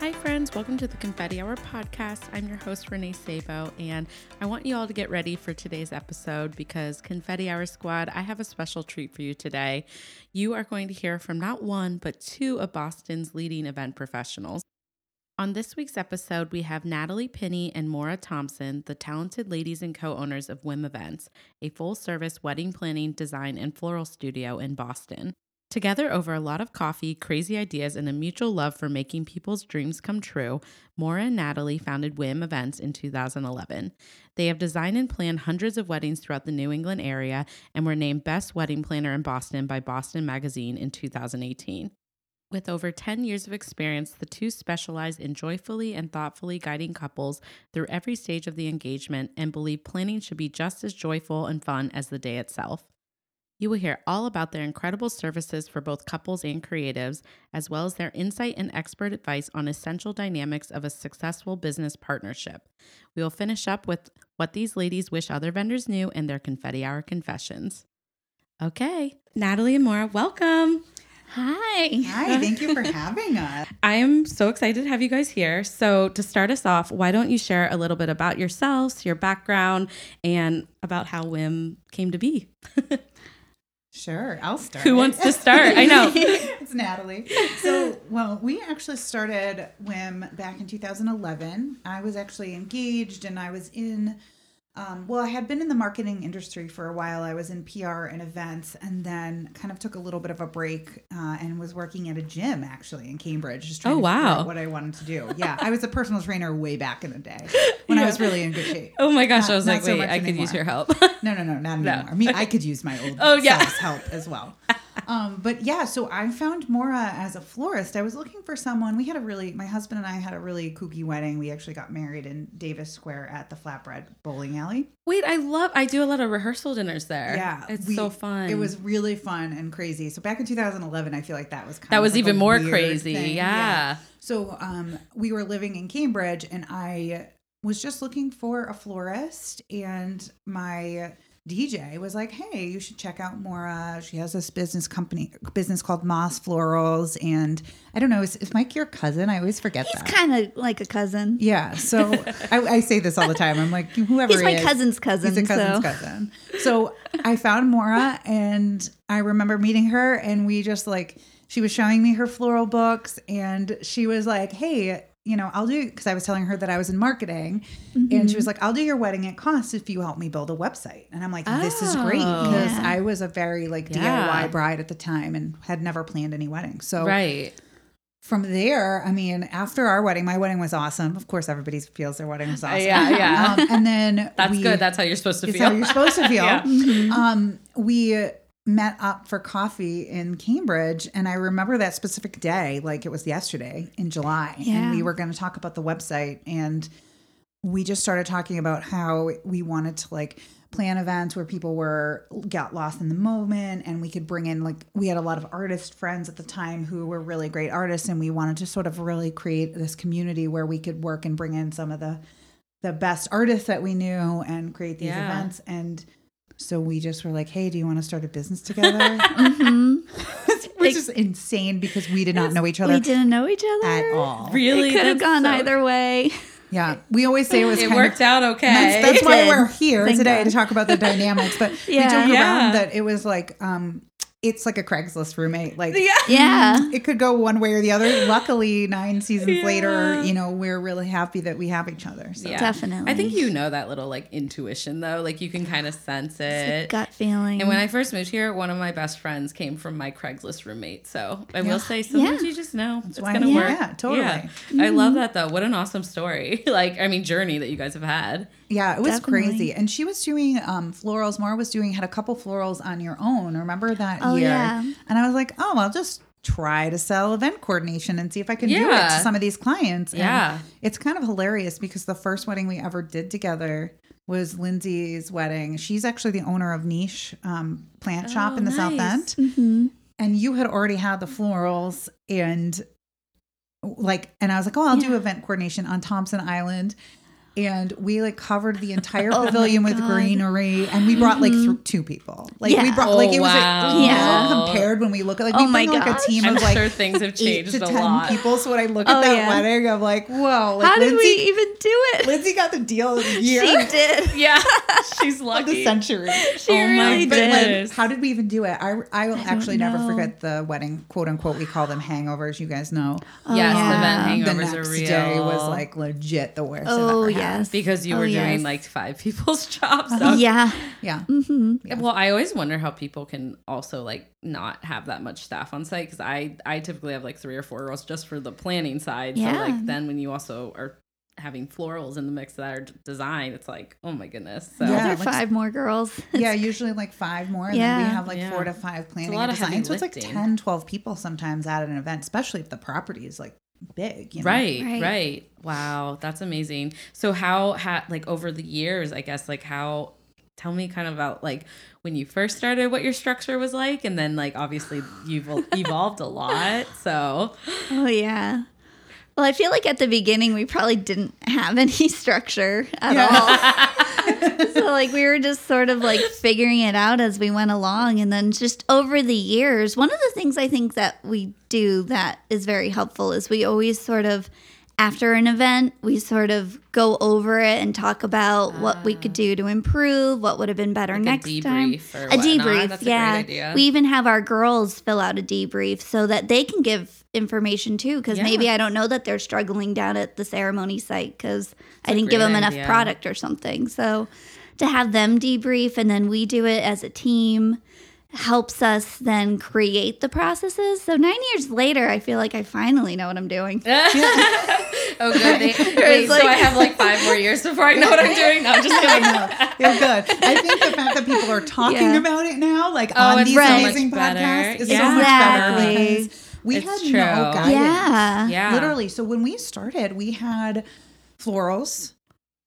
Hi, friends. Welcome to the Confetti Hour podcast. I'm your host, Renee Sabo, and I want you all to get ready for today's episode because Confetti Hour Squad, I have a special treat for you today. You are going to hear from not one, but two of Boston's leading event professionals. On this week's episode, we have Natalie Pinney and Moira Thompson, the talented ladies and co owners of Whim Events, a full service wedding planning, design, and floral studio in Boston. Together, over a lot of coffee, crazy ideas, and a mutual love for making people's dreams come true, Moira and Natalie founded Whim Events in 2011. They have designed and planned hundreds of weddings throughout the New England area and were named Best Wedding Planner in Boston by Boston Magazine in 2018. With over 10 years of experience, the two specialize in joyfully and thoughtfully guiding couples through every stage of the engagement and believe planning should be just as joyful and fun as the day itself. You will hear all about their incredible services for both couples and creatives, as well as their insight and expert advice on essential dynamics of a successful business partnership. We will finish up with what these ladies wish other vendors knew and their confetti hour confessions. Okay, Natalie and Moira, welcome. Hi. Hi, thank you for having us. I am so excited to have you guys here. So, to start us off, why don't you share a little bit about yourselves, your background, and about how Whim came to be? Sure, I'll start. Who wants to start? I know. it's Natalie. So, well, we actually started Whim back in 2011. I was actually engaged and I was in, um, well, I had been in the marketing industry for a while. I was in PR and events and then kind of took a little bit of a break uh, and was working at a gym actually in Cambridge. Just trying Oh, to figure wow. out what I wanted to do. Yeah, I was a personal trainer way back in the day when I was really in good shape. Oh my gosh, Not- I was like, so wait, I could use anymore. your help. No, no, no, not No. anymore. I mean, I could use my old Oh, yeah. self's help as well. Um, but yeah, so I found Moira as a florist. I was looking for someone. We had a really, my husband and I had a really kooky wedding. We actually got married in Davis Square at the Flatbread Bowling Alley. Wait, I love. I do a lot of rehearsal dinners there. Yeah, it's we- so fun. It was really fun and crazy. So back in 2011, I feel like that was kind That of was like even more crazy. thing. Yeah. So um, we were living in Cambridge, and I was just looking for a florist, and my DJ was like, "Hey, you should check out Moira. She has this business company, business called Moss Florals, and I don't know, is, is Mike your cousin? I always forget He's kind of like a cousin. yeah. So I, I say this all the time. I'm like, whoever He's my is, cousin's cousin. He's a cousin's so. cousin. So I found Moira, and I remember meeting her and we just like she was showing me her floral books and she was like, Hey, you know, I'll do because I was telling her that I was in marketing and she was like, I'll do your wedding at cost if you help me build a website. And I'm like, this is great Oh. because Yeah. I was a very like Yeah. DIY bride at the time and had never planned any weddings. So right. from there, I mean, after our wedding, my wedding was awesome. Of course, everybody feels their wedding was awesome. Yeah, yeah. Um, and then That's we- good. That's how you're supposed to feel. how you're supposed to feel. Yeah. Um, we met up for coffee in Cambridge, and I remember that specific day, like it was yesterday in July, Yeah. and we were going to talk about the website, and we just started talking about how we wanted to like plan events where people were got lost in the moment and we could bring in like we had a lot of artist friends at the time who were really great artists and we wanted to sort of really create this community where we could work and bring in some of the the best artists that we knew and create these Yeah. events and so we just were like hey do you want to start a business together Mhm. which is insane because we did not know each other We didn't know each other at all really, It could have gone so- either way. yeah we always say it was It kind worked of, out okay. That's, that's why did. we're here Thank today God. to talk about the dynamics. But we Yeah. joke Yeah. around that it was like um, it's like a Craigslist roommate. Like yeah. Mm, yeah. it could go one way or the other. Luckily, nine seasons Yeah. later, you know, we're really happy that we have each other. So Yeah. Definitely. I think you know that little like intuition though. Like you can kind of sense it. Gut feeling. And when I first moved here, one of my best friends came from my Craigslist roommate. So I will say, sometimes Yeah. you just know it's why- gonna yeah, work. yeah, totally. I love mm-hmm. that though. What an awesome story. like, I mean, journey that you guys have had. Yeah, it was Definitely. crazy. And she was doing um, florals. Moira was doing had a couple florals on your own. Remember that Oh, year? yeah. And I was like, oh, I'll just try to sell event coordination and see if I can do it to some of these clients. And Yeah. it's kind of hilarious because the first wedding we ever did together was Lindsay's wedding. She's actually the owner of Niche um, Plant Shop Oh, in the South nice. End. and you had already had the florals and like and I was like, "Oh, I'll do event coordination on Thompson Island." And we like covered the entire Oh pavilion with God. greenery, and we brought like mm-hmm. th- two people. Like we brought Oh, like it was oh, wow. like, Yeah. yeah. compared when we look at like Oh we my bring like a team I'm of like sure things have eight changed to a ten lot. people. So when I look oh, at Oh, that yeah. wedding, I'm like, whoa! Like How did we even do it? Lindsay got the deal of the year. She did. Yeah, she's of lucky. the century. She Oh my really But did. like, how did we even do it? I I will actually never forget the wedding, quote unquote. We call them hangovers. You guys know. Oh, yes, yeah. the event the next are real. day was like legit the worst. Oh I've ever had. Yes. because you Oh, were doing yes. like five people's jobs. So. Yeah. yeah. hmm Well, I always wonder how people can also like not have that much staff on site because I I typically have like three or four girls just for the planning side. So Yeah. like then when you also are having florals in the mix that are designed, it's like oh my goodness. So Yeah. There are like- five more girls. Yeah, usually like five more. And then we have like Yeah. four to five planning lot and design. So it's like lifting. 10, 12 people sometimes at an event, especially if the property is like big. You know? Right, right, Right. Wow, that's amazing. So how had like over the years, I guess like how tell me kind of about like when you first started what your structure was like and then like obviously you've evolved a lot. So Oh yeah. Well, I feel like at the beginning we probably didn't have any structure at all. so like we were just sort of like figuring it out as we went along and then just over the years, one of the things I think that we do that is very helpful is we always sort of after an event, we sort of go over it and talk about what we could do to improve, what would have been better Like a next time. or A whatnot. debrief, That's a yeah. idea. We even have our girls fill out a debrief so that they can give information too. Because Yeah. maybe I don't know that they're struggling down at the ceremony site because I didn't give great them enough idea. product or something. So to have them debrief and then we do it as a team helps us then create the processes. So nine years later, I feel like I finally know what I'm doing. oh good. They, wait, so I have like five more years before I know what I'm doing. No, I'm just kidding. know. You're good. I think the fact that people are talking Yeah. about it now, like Oh, on these so much amazing better. podcasts, is Yeah. so much better because we It's had true. no guidance. Yeah. Yeah. Literally. So when we started, we had florals,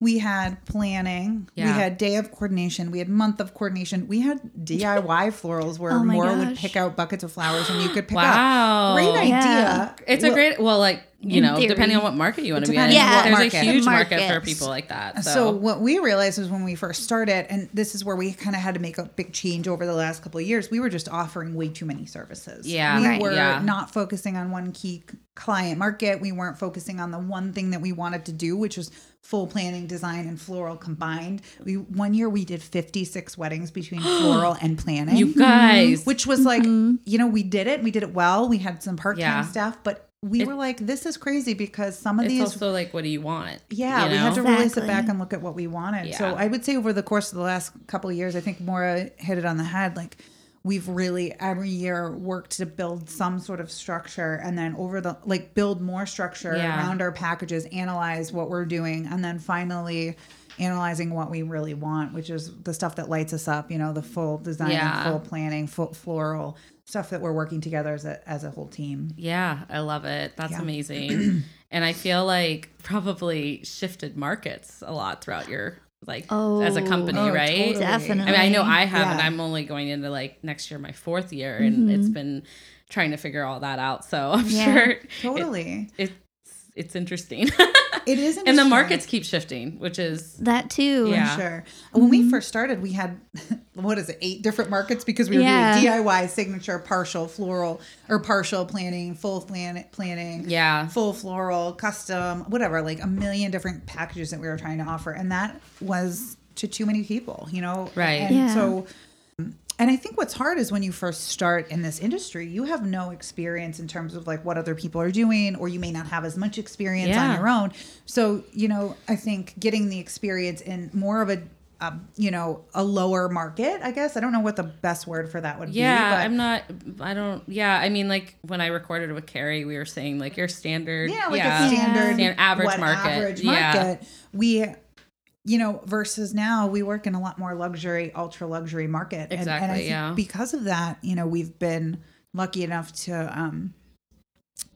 we had planning, we had day of coordination, we had month of coordination, we had DIY florals where Oh my Moira would pick out buckets of flowers and you could pick Wow. up. Great idea. Yeah. It's a great well, like you know, theory. depending on what market you want to be in. Yeah, what There's market. a huge market. Market. for people like that. So, So what we realized was when we first started, and this is where we kind of had to make a big change over the last couple of years. We were just offering way too many services. Yeah, we Right. were yeah. not focusing on one key client market. We weren't focusing on the one thing that we wanted to do, which was full planning, design, and floral combined. We one year we did fifty six weddings between floral and planning. you guys, mm-hmm. which was like, mm-hmm. you know, we did it. We did it well. We had some part time Yeah. staff, but we It- were like, this is crazy because some of it's these also like, what do you want? yeah, You we had to know? really sit back and look at what we wanted. So I would say over the course of the last couple of years, I think Moira hit it on the head. Like we've really every year worked to build some sort of structure and then over the like build more structure Yeah. around our packages, analyze what we're doing, and then finally analyzing what we really want, which is the stuff that lights us up, you know, the full design, Yeah. full planning, full floral stuff that we're working together as a as a whole team. Yeah, I love it. That's Yeah. amazing. and I feel like probably shifted markets a lot throughout your like oh, as a oh, company, Oh, right? totally. Definitely. I mean, I know I have, and Yeah. I'm only going into like next year, my fourth year, and it's mm-hmm. been trying to figure all that out. So I'm Yeah. sure Totally. it, it's it's interesting. It is and the markets keep shifting, which is That too. Yeah. I'm sure. When we first started, we had what is it, eight different markets because we were Yeah. doing DIY, signature, partial, floral, or partial planning, full plan planning, yeah, full floral, custom, whatever, like a million different packages that we were trying to offer, and that was to too many people, you know. Right. And Yeah. so. And I think what's hard is when you first start in this industry, you have no experience in terms of like what other people are doing, or you may not have as much experience Yeah. on your own. So, you know, I think getting the experience in more of a, a you know, a lower market, I guess. I don't know what the best word for that would yeah. be. Yeah, I'm not. I don't. Yeah, I mean, like when I recorded with Carrie, we were saying like your standard. yeah, like yeah, a standard Stan- average market. average Yeah. market. We, you know, versus now we work in a lot more luxury, ultra luxury market. And- and, I Exactly, think yeah. because of that, you know, we've been lucky enough to um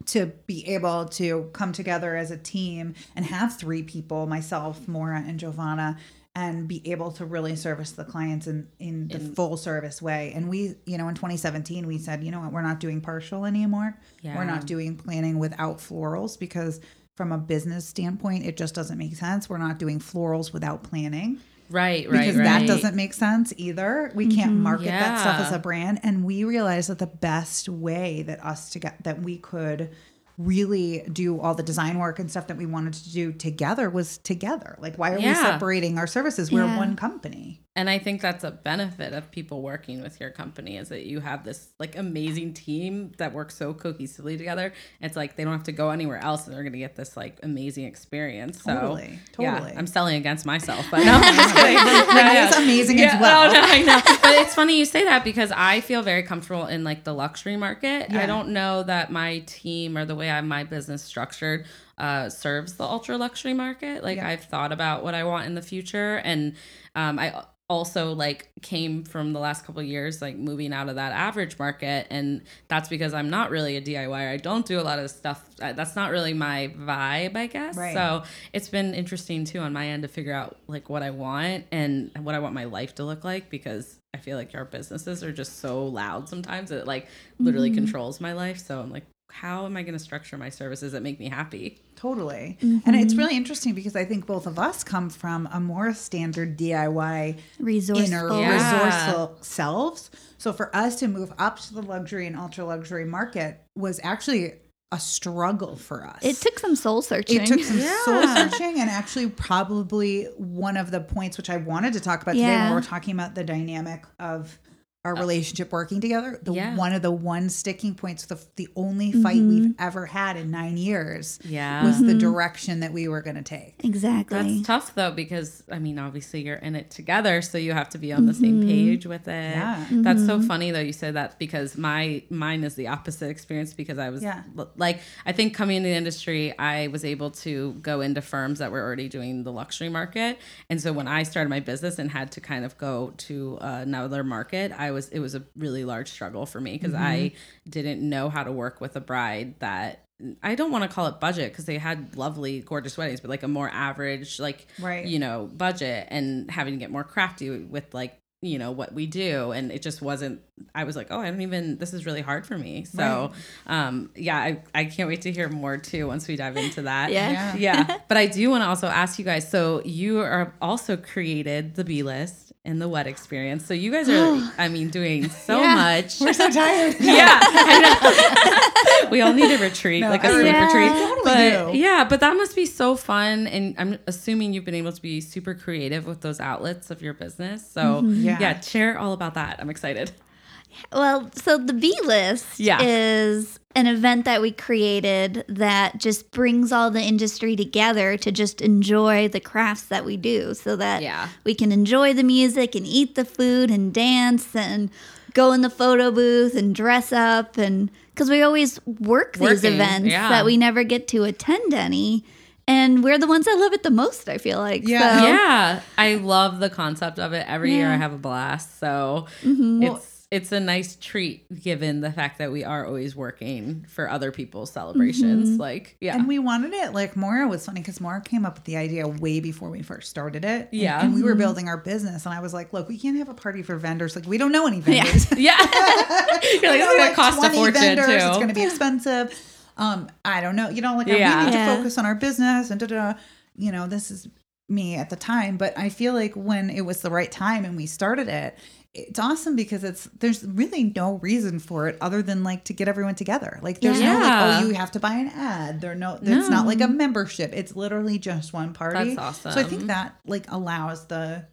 to be able to come together as a team and have three people, myself, Moira, and Giovanna. and be able to really service the clients in in the full service way. And we, you know, in 2017 we said, you know what, we're not doing partial anymore. Yeah. We're not doing planning without florals because from a business standpoint, it just doesn't make sense. We're not doing florals without planning Right, right, because right. that doesn't make sense either. We mm-hmm. can't market that stuff as a brand, and we realized that the best way that us to get that we could really do all the design work and stuff that we wanted to do together was together. Like, why are we separating our services? We're Yeah. one company. And I think that's a benefit of people working with your company is that you have this like amazing team that works so cohesively together. It's like they don't have to go anywhere else and they're going to get this like amazing experience. So, Totally, yeah, totally. I'm selling against myself, but no, I'm just kidding. Yeah, Renee's amazing Yeah, as well. no, no, I know. But it's funny you say that because I feel very comfortable in like the luxury market. Yeah. I don't know that my team or the way I my business structured uh, serves the ultra luxury market. Like Yeah. I've thought about what I want in the future, and um, I also like came from the last couple of years like moving out of that average market and that's because i'm not really a diyer i don't do a lot of stuff. Uh, that's not really my vibe i guess. Right. so it's been interesting too on my end to figure out like what i want and what i want my life to look like because i feel like our businesses are just so loud sometimes that it like literally controls my life. So i'm like how am i going to structure my services that make me happy Totally. And mm-hmm. it's really interesting because I think both of us come from a more standard DIY Resourceful. inner Yeah. resourceful selves. So for us to move up to the luxury and ultra luxury market was actually a struggle for us. It took some soul searching. it took some soul searching and actually probably one of the points which I wanted to talk about today when we're talking about the dynamic of our uh, relationship working together. The Yeah. one of the one sticking points, the the only fight mm-hmm. we've ever had in nine years yeah was the mm-hmm. direction that we were going to take. exactly. That's tough though because I mean obviously you're in it together so you have to be on the same mm-hmm. page with it. Yeah. That's so funny though you said that because my mine is the opposite experience because I was Yeah. like I think coming into the industry I was able to go into firms that were already doing the luxury market and so when I started my business and had to kind of go to another market I was it was a really large struggle for me because I didn't know how to work with a bride that I don't want to call it budget because they had lovely, gorgeous weddings, but like a more average, like Right. you know, budget and having to get more crafty with like you know what we do, and it just wasn't. I was like, oh, I don't even. This is really hard for me. So, um, yeah, I I can't wait to hear more too once we dive into that. Yeah. yeah. But I do want to also ask you guys. So you are also created the B list and the Wed experience. So you guys are, I mean, doing so Yeah. much. We're so tired. Yeah, I know. we all need a retreat, No, like a sleep Yeah. retreat. Totally but do. yeah, but that must be so fun, and I'm assuming you've been able to be super creative with those outlets of your business. So mm-hmm. Yeah. yeah, share all about that. I'm excited. Well, so the B list Yeah. is an event that we created that just brings all the industry together to just enjoy the crafts that we do so that Yeah. we can enjoy the music and eat the food and dance and go in the photo booth and dress up and because we always work these Working, events yeah. that we never get to attend any and we're the ones that love it the most i feel like Yeah. so, Yeah, I love the concept of it. Every year I Mm-hmm. have a blast. So it's it's a nice treat given the fact that we are always working for other people's celebrations. Mm-hmm. Like yeah, And we wanted it like Moira was funny because Moira came up with the idea way before we first started it. And- Yeah. And, we were Mm-hmm. building our business. And I was like, look, we can't have a party for vendors. Like, we don't know any vendors. yeah. You're like, You it's know, gonna cost a fortune vendors, too. It's going to be expensive. Um, I don't know. You know, like Yeah. we need Yeah. to focus on our business and da da. da. You know, this is me at the time, but I feel like when it was the right time and we started it, it's awesome because it's there's really no reason for it other than like to get everyone together. Like there's no like oh you have to buy an ad. There no it's not like a membership. It's literally just one party. That's awesome. So I think that like allows the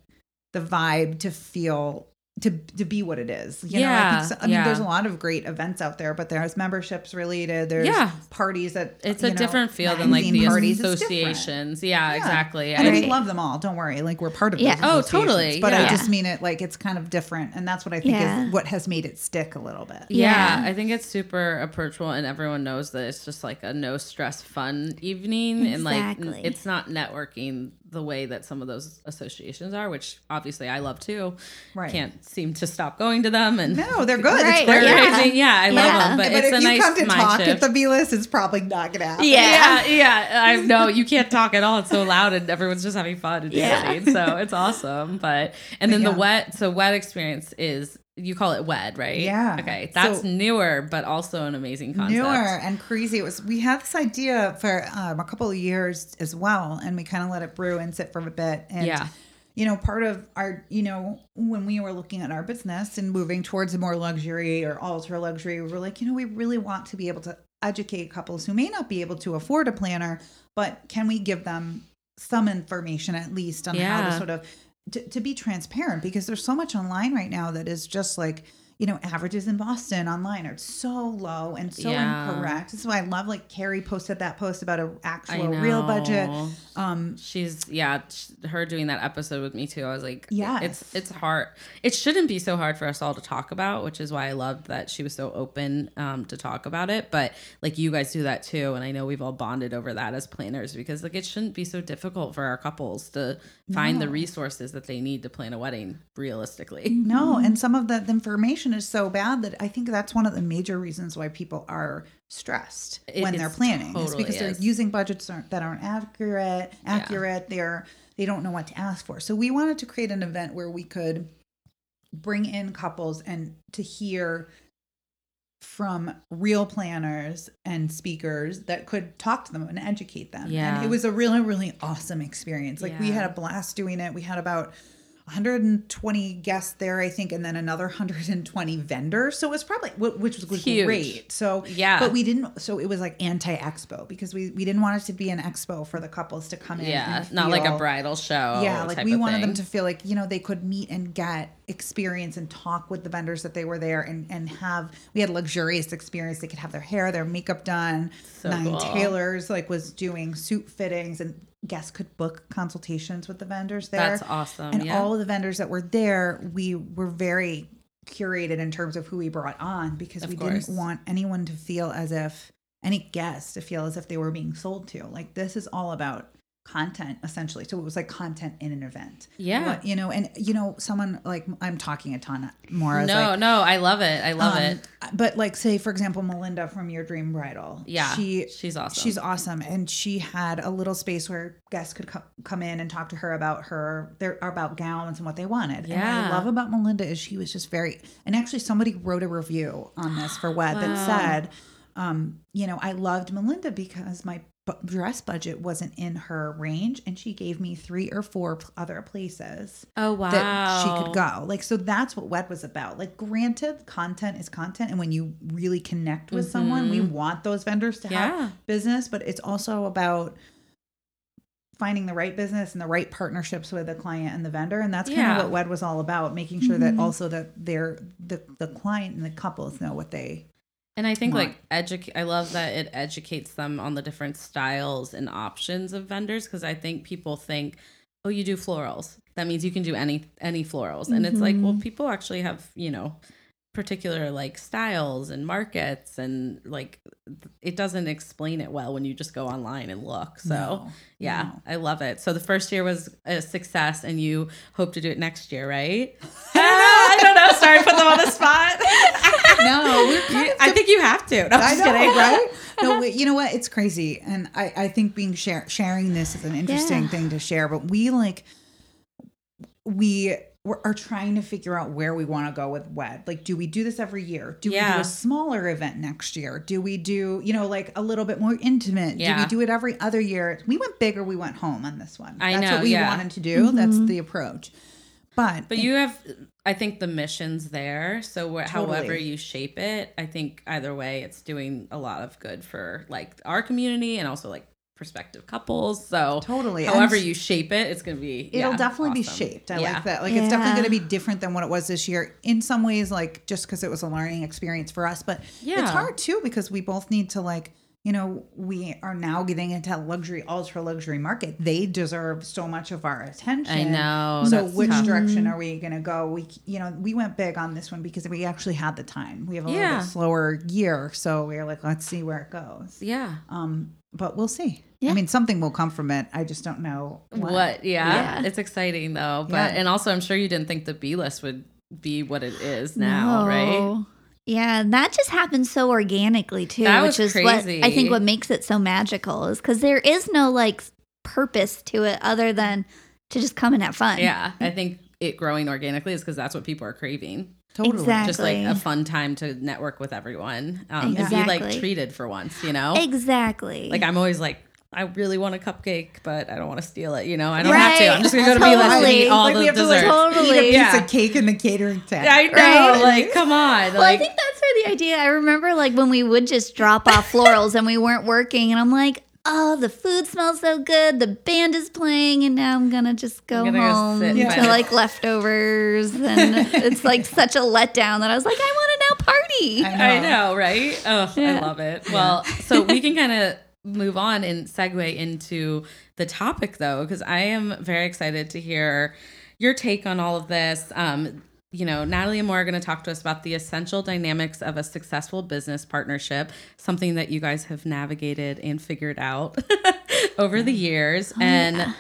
the vibe to feel to to be what it is. You know, I Yeah, think so, I mean there's a lot of great events out there, but there's memberships related. There's Yeah. parties that It's you a know, different feel than like magazine the parties. Associations. Yeah, Yeah. exactly. And I we love them all. Don't worry. Like we're part of Yeah. Oh, totally. But I just mean it like it's kind of different, and that's what I think Yeah. is what has made it stick a little bit. Yeah, Yeah. I think it's super approachable, and everyone knows that it's just like a no stress, fun evening, and like it's not networking the way that some of those associations are, which obviously I love too. Right. Can't seem to stop going to them and No, they're good. Right, It's great. they're Yeah. amazing. Yeah, I love Yeah. them. But, But it's if a you nice come to talk shift. at the B list, it's probably not gonna happen. yeah, yeah. I know you can't talk at all. It's so loud, and everyone's just having fun and Yeah. dancing. So it's awesome. But and then the Yeah. Wed. So Wed experience is you call it wed, right? Yeah. Okay, that's So- newer, but also an amazing concept. newer and crazy. It was we had this idea for um, a couple of years as well, and we kind of let it brew and sit for a bit. And Yeah. you know, part of our, you know, when we were looking at our business and moving towards a more luxury or ultra luxury, we were like, you know, we really want to be able to educate couples who may not be able to afford a planner, but can we give them some information at least on how to sort of to, to be transparent because there's so much online right now that is just like you know averages in boston online are so low and so Yeah. incorrect this is why i love like carrie posted that post about a actual real budget um She's yeah, her doing that episode with me too. I was like, yeah, it's it's hard. It shouldn't be so hard for us all to talk about, which is why I loved that she was so open um, to talk about it. But like you guys do that too, and I know we've all bonded over that as planners because like it shouldn't be so difficult for our couples to find the resources that they need to plan a wedding realistically. no and some of the, the information is so bad that i think that's one of the major reasons why people are stressed It- when they're it's planning it's totally because they're using budgets that aren't accurate accurate they're they don't know what to ask for so we wanted to create an event where we could bring in couples and to hear from real planners and speakers that could talk to them and educate them. Yeah. And it was a really, really awesome experience. Like we had a blast doing it. We had about 120 guests there, I think, and then another 120 vendors. So it was probably, which was, was great. So Yeah. but we didn't. So it was like anti-expo because we we didn't want it to be an expo for the couples to come in. Yeah, and not like a bridal show. yeah, like we wanted them to feel like you know they could meet and get experience and talk with the vendors that they were there and and have we had luxurious experience. They could have their hair, their makeup done. So Nine cool. tailors like was doing suit fittings and guests could book consultations with the vendors there. That's awesome. And yeah. all of the vendors that were there, we were very curated in terms of who we brought on because Of we course. didn't want anyone to feel as if any guest to feel as if they were being sold to. Like this is all about content essentially. So it was like content in an event. Yeah. What- you know, and you know, someone like I'm talking a ton more no, like no, I love it. I love um, it. But like, say for example, Melinda from Your Dream Bridal. Yeah, she she's awesome. She's awesome, and she had a little space where guests could co- come in and talk to her about her their about gowns and what they wanted. And what I love about Melinda is she was just very. And actually, somebody wrote a review on this for Wed that said, um, you know, I loved Melinda because my dress budget wasn't in her range, and she gave me three or four other places Oh wow. that she could go. Like, so that's what Wed was about. Like, granted, content is content. And when you really connect with someone, we want those vendors to Mm-hmm. Yeah. have business, but it's also about finding the right business and the right partnerships with the client and the vendor. And that's kind Yeah. of what Wed was all about, making sure that also that they're the, the client and the couples know what they And I think like educate. I love that it educates them on the different styles and options of vendors because I think people think, oh, you do florals. That means you can do any any florals, and it's like, well, mm-hmm. people actually have you know particular like styles and markets and like it doesn't explain it well when you just go online and look so No, yeah no. i love it so the first year was a success and you hope to do it next year right i don't know sorry put them on the spot No, we're You- of I think you have to. No, I'm just know, kidding. right? No, wait, you know what? It's crazy, and I I think being share, sharing this is an interesting Yeah. thing to share. But we like we we're, are trying to figure out where we want to go with wed. Like, do we do this every year? Do we do a smaller event next year? Do we do you know like a little bit more intimate? Do we do it every other year? We went bigger we went home on this one. I That's know, what we yeah. wanted to do. That's mm-hmm. the approach. But But you have, I think, the mission's there. So wh- however you shape it, I think either way, it's doing a lot of good for like our community and also like prospective couples. So Totally. however And- you shape it, it's gonna be. It'll yeah, definitely be shaped. I Yeah. like that. Like it's definitely going to be different than what it was this year. In some ways, like just because it was a learning experience for us, but Yeah. it's hard too because we both need to like. You know, we are now getting into luxury, ultra luxury market. They deserve so much of our attention. I know, So, which tough. direction are we going to go? We, you know, we went big on this one because we actually had the time. We have a little bit slower year, so we are like, let's see where it goes. Yeah. Um, but we'll see. Yeah. I mean, something will come from it. I just don't know What? Yeah. Yeah. It's exciting though. But Yeah. and also I'm sure you didn't think the B list would be what it is now, right? No. Yeah, and that just happens so organically too, That which was is what I think what makes it so magical is because there is no like purpose to it other than to just come and have fun. Yeah. I think it growing organically is because that's what people are craving. Totally. Exactly. Just like a fun time to network with everyone. Um, And be like treated for once, you know? exactly. Like I'm always like, I really want a cupcake, but I don't want to steal it. You know, I don't have to. I'm just gonna go to B list and eat all Like, we the have to, like, desserts. Totally. Eat a piece Yeah. of cake in the catering tent. I know, Right. like, come on, well, like, I think that's where the idea. I remember like when we would just drop off florals and we weren't working, and I'm like, oh, the food smells so good. The band is playing, and now I'm gonna just go gonna home sit in to bed. like leftovers, and it's like such a letdown that I was like, I want to now party. I know, right? Oh, I love it. Well, so we can kind of move on and segue into the topic though, because I am very excited to hear your take on all of this. Um, you know, Natalie and Moira are going to talk to us about the essential dynamics of a successful business partnership, something that you guys have navigated and figured out over the years. and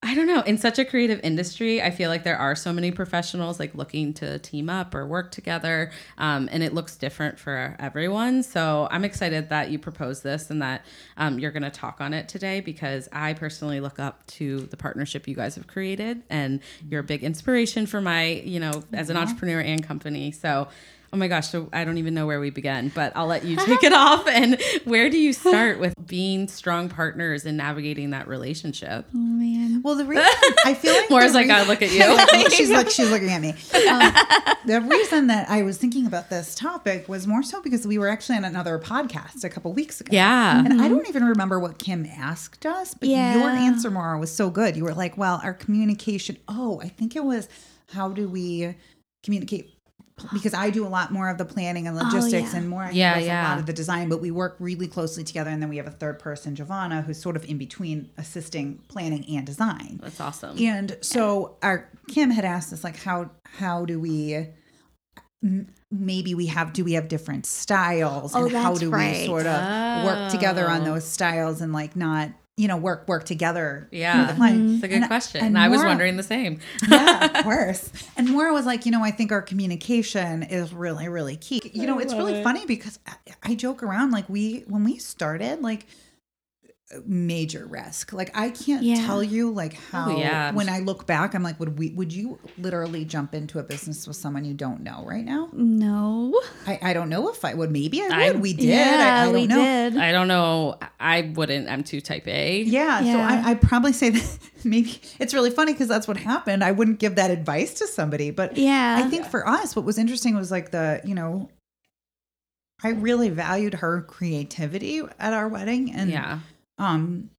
I don't know. In such a creative industry, I feel like there are so many professionals like looking to team up or work together, um, and it looks different for everyone. So I'm excited that you proposed this and that um, you're going to talk on it today because I personally look up to the partnership you guys have created, and you're a big inspiration for my, you know, as an entrepreneur and company. So. Oh my gosh, so I don't even know where we begin, but I'll let you take it off. And where do you start with being strong partners and navigating that relationship? Oh man. Well, the reason I feel like Moira's the like, I look at you. she's like she's looking at me. Um, the reason that I was thinking about this topic was more so because we were actually on another podcast a couple weeks ago. Yeah. And I don't even remember what Kim asked us, but Yeah. your answer, Moira, was so good. You were like, well, our communication. Oh, I think it was how do we communicate? Because I do a lot more of the planning and oh, logistics, yeah. and more I Yeah, a lot of the design. But we work really closely together, and then we have a third person, Giovanna, who's sort of in between assisting planning and design. That's awesome. And so our Kim had asked us like how how do we maybe we have do we have different styles Oh, and how do right. we sort of work together on Oh. those styles and like not you know work work together Yeah. through the plan. It's a good And- question. and I was wondering the same. yeah, of course. And Moira was like, you know, I think our communication is really, really key. You know, it's really funny because I, I joke around like we when we started, like major risk. Like I can't Yeah. tell you like oh, how Oh, yeah. when I look back, I'm like, would we would you literally jump into a business with someone you don't know right now? No. I, I don't know if I would. Maybe I would. I- we did. Yeah, I, I don't we know. did. I don't know. I wouldn't. I'm too type A. Yeah, so I, I'd probably say that maybe it's really funny because that's what happened. I wouldn't give that advice to somebody, but Yeah. I think for us, what was interesting was like the, you know, I really valued her creativity at our wedding. And, Yeah. Um,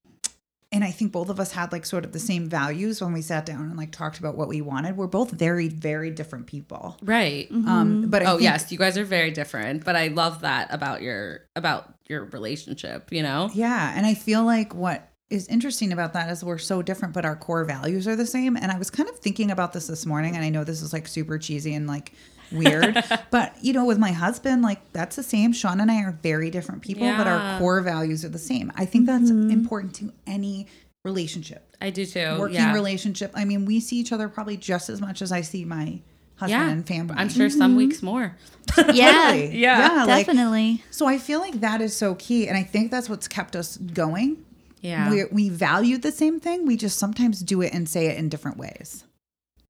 and I think both of us had like sort of the same values when we sat down and like talked about what we wanted. We're both very, very different people. Right. Um, but I oh think, yes, you guys are very different, but I love that about your about your relationship. You know. Yeah. And I feel like what is interesting about that is we're so different, but our core values are the same. And I was kind of thinking about this this morning, and I know this is like super cheesy and like weird, but you know, with my husband, like that's the same. Sean and I are very different people, but our core values are the same. I think that's mm-hmm. important to any relationship, I do too. working yeah. relationship. I mean, we see each other probably just as much as I see my husband Yeah. and family. I'm sure some mm-hmm. weeks more. yeah. Yeah. like Definitely. so. I feel like that is so key, and I think that's what's kept us going Yeah. we we value the same thing. We just sometimes do it and say it in different ways.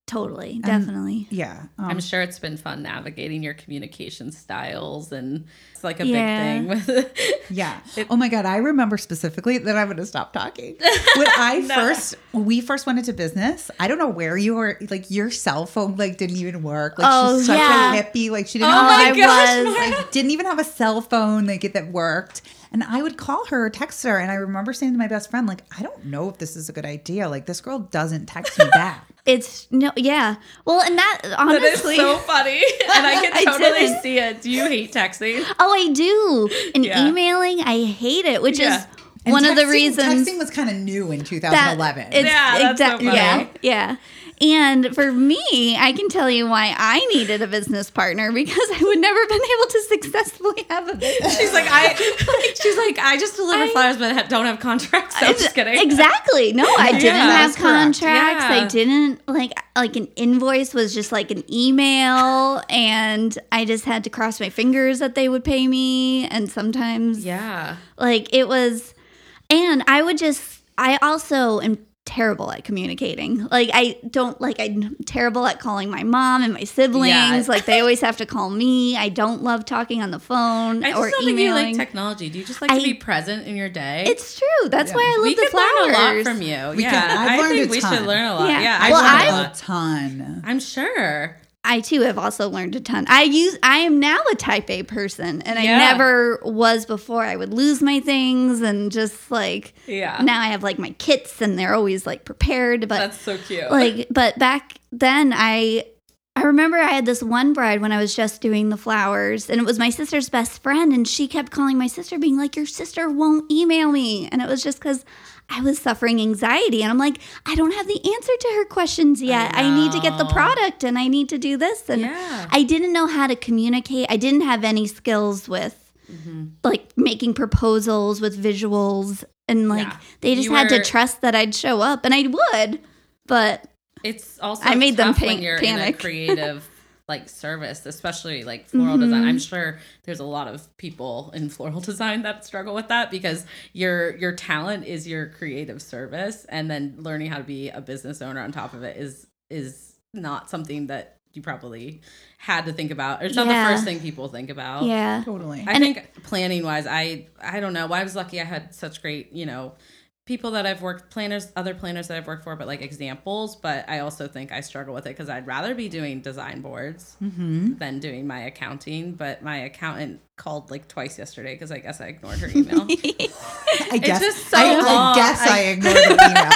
Totally. Definitely. Yeah. Um, I'm sure it's been fun navigating your communication styles, and it's like a Yeah. big thing with. yeah. oh my god, I remember specifically that I'm going to stop talking. When I first when we first went into business, I don't know where you were like your cell phone like didn't even work. Like Oh, she's such yeah. a hippie. Like she didn't Oh have my I gosh, was. like didn't even have a cell phone like it that worked. And I would call her or text her, and I remember saying to my best friend, like, I don't know if this is a good idea. Like, this girl doesn't text me back. It's no, yeah. Well, and that That is honestly, so funny, and I can totally didn't. see it. Do you hate texting? oh, I do. And Yeah. emailing, I hate it, which Yeah. is And one of the texting- reasons texting was kind of new in that 2011. It's, Yeah, that's so funny. yeah, yeah. And for me, I can tell you why I needed a business partner because I would never have been able to successfully have a business. She's like, I. She's like, I just deliver flowers, but don't have contracts. No, I'm just kidding. Exactly. No, I didn't Yeah, have contracts. Yeah. I didn't like like an invoice was just like an email and I just had to cross my fingers that they would pay me and sometimes Yeah. like it was and I would just I also am terrible at communicating. Like I don't like I'm terrible at calling my mom and my siblings. Yeah. Like they always have to call me. I don't love talking on the phone I just or don't think you like emailing. technology. Do you just like I- to be present in your day? it's true. That's why I love we the could flowers. learn a lot from you. We yeah, can. I've I learned think a we ton. should learn a lot. Yeah. Yeah, I've Well, learned I- a ton. I'm sure. I too have also learned a ton. I use I am now a type A person and I never was before. I would lose my things and just like Yeah. now I have like my kits and they're always like prepared but That's so cute. like but back then I I remember I had this one bride when I was just doing the flowers and it was my sister's best friend and she kept calling my sister being like your sister won't email me and it was just cuz I was suffering anxiety and I'm like I don't have the answer to her questions yet. I, need to get the product and I need to do this and Yeah. I didn't know how to communicate. I didn't have any skills with Mm-hmm. like making proposals with visuals and like Yeah. they just You had were- to trust that I'd show up and I would. But It's also I made them pan- you're in a panic. creative like service, especially like floral design. Mm-hmm. I'm sure there's a lot of people in floral design that struggle with that because your your talent is your creative service, and then learning how to be a business owner on top of it is is not something that you probably had to think about. It's not Yeah. the first thing people think about. yeah. Totally. I think planning wise, I I don't know. Why I was lucky. I had such great, you know, people that I've worked planners, other planners that I've worked for, but like examples. But I also think I struggle with it because I'd rather be doing design boards than doing my accounting. But my accountant called like twice yesterday because I guess I ignored her email. I guess. just so I, I guess I, I- ignored the email.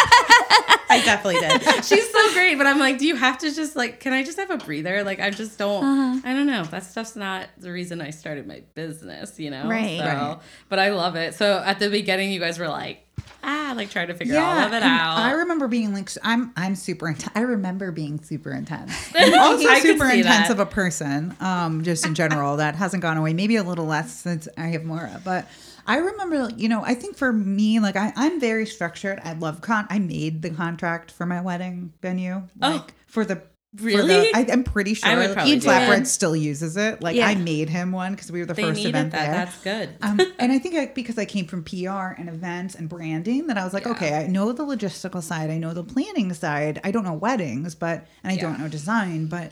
I definitely did. She's so great, but I'm like, do you have to just like, can I just have a breather? Like, I just don't, Uh-huh. I don't know. That stuff's not the reason I started my business, you know? Right. So, Right. but I love it. So at the beginning, you guys were like, ah, like trying to figure all of it out. I remember being like, I'm I'm super. Intense. I remember being super intense. I'm also super intense that. of a person, um, just in general. that hasn't gone away. Maybe a little less since I have Moira, but. I remember, you know, I think for me, like I, I'm very structured. I love con. I made the contract for my wedding venue, like for the. For Really? the- I, I'm pretty sure I would probably You Flatbread that. still uses it. Like Yeah. I made him one because we were the they first needed event that. there. That's good. Um, and I think I, because I came from PR and events and branding, that I was like, Yeah. okay, I know the logistical side, I know the planning side. I don't know weddings, but and I don't know design, but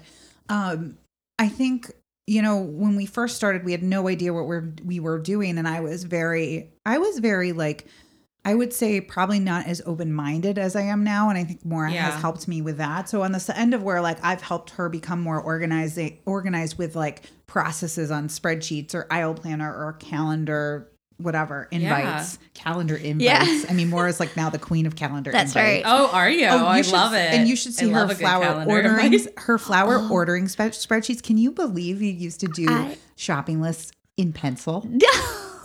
um, I think you know when we first started, we had no idea what we're we were doing, and I was very, I was very like. I would say probably not as open minded as I am now, and I think Moira Yeah. has helped me with that. So on the end of where like I've helped her become more organized, organized with like processes on spreadsheets or aisle planner or calendar, whatever invites, calendar invites. Yeah. I mean, Moira's like now the queen of calendar. That's invites. right. oh, are you? Oh, you I should- love it. And you should see her a good flower calendar oh. ordering, her flower ordering spreadsheets. Can you believe you used to do I- shopping lists in pencil?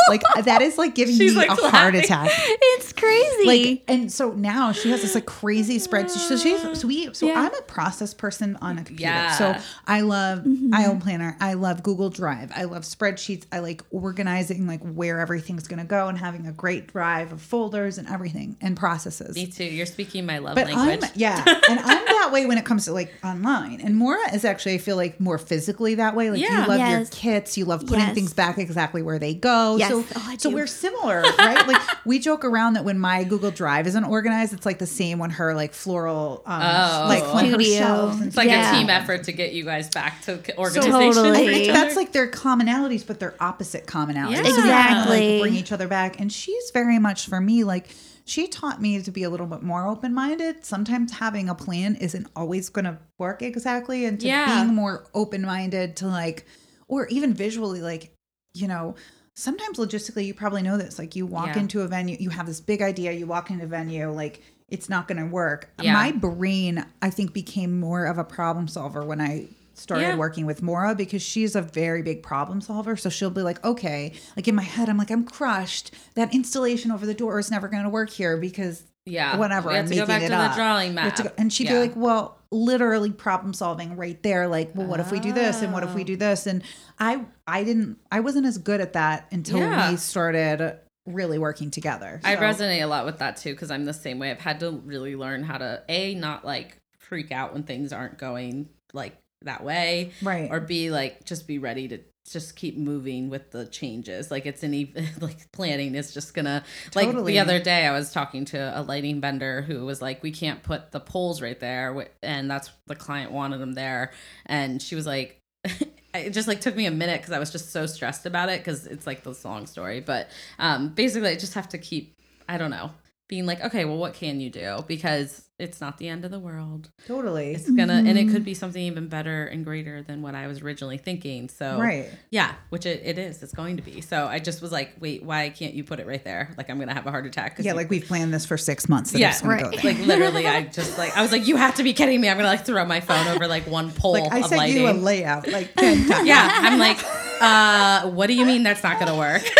Like that is like giving She's, me like, a heart attack. it's crazy. Like, and so now she has this like crazy spreadsheet. So she's so we so Yeah. I'm a process person on a computer. Yeah. So I love Mm-hmm. aisle planner. I love Google Drive. I love spreadsheets. I like organizing like where everything's gonna go and having a great drive of folders and everything and processes. Me too. You're speaking my love But language. I'm yeah, and I'm that way when it comes to like online. And Moira is actually I feel like more physically that way. Like Yeah. you love your kits, you love putting Yes. things back exactly where they go. Yes. So Oh, so we're similar, right? like we joke around that when my Google Drive isn't organized, it's like the same when her like floral, um, Oh. like when her Studio. shelves. And it's like Yeah. a team effort to get you guys back to so organization. Totally. I think that's like their commonalities, but they're opposite commonalities. Yeah. So they kinda, Exactly. like, bring each other back. And she's very much for me like she taught me to be a little bit more open minded. Sometimes having a plan isn't always going to work exactly, and to Yeah. being more open minded to like, or even visually, like you know. Sometimes logistically, you probably know this. Like, you walk Yeah. into a venue, you have this big idea, you walk into a venue, like, it's not going to work. Yeah. My brain, I think, became more of a problem solver when I started Yeah. working with Moira because she's a very big problem solver. So she'll be like, okay, like in my head, I'm like, I'm crushed. That installation over the door is never going to work here because Yeah. whatever. We have I'm to go back it to the up. drawing We have to map. go- and she'd be like, "Well, literally problem solving right there. Like, well, what if we do this and what if we Oh. do this?" And I, I didn't, I wasn't as good at that until Yeah. we started really working together. I resonate a lot with that too because I'm the same way. I've had to really learn how to a not like freak out when things aren't going like that way, right. or b like just be ready to just keep moving with the changes. Like it's an even like planning is just gonna like the other day I was talking to a lighting vendor who was like, we can't put the poles right there, and that's the client wanted them there, and she was like. It just like took me a minute because I was just so stressed about it because it's like this long story. But um, basically, I just have to keep I don't know being like, okay, well, what can you do? Because it's not the end of the world. totally. It's gonna, and it could be something even better and greater than what I was originally thinking. So, right. yeah, which it, it is. It's going to be. So I just was like, wait, why can't you put it right there? Like I'm gonna have a heart attack. 'cause Yeah, you- like we've planned this for six months. That Yeah, it's gonna go right. there. like literally, I just like I was like, you have to be kidding me. I'm gonna like throw my phone over like one pole Like I of sent lighting. you a layout like ten times. yeah, I'm like, uh, what do you mean that's not gonna work?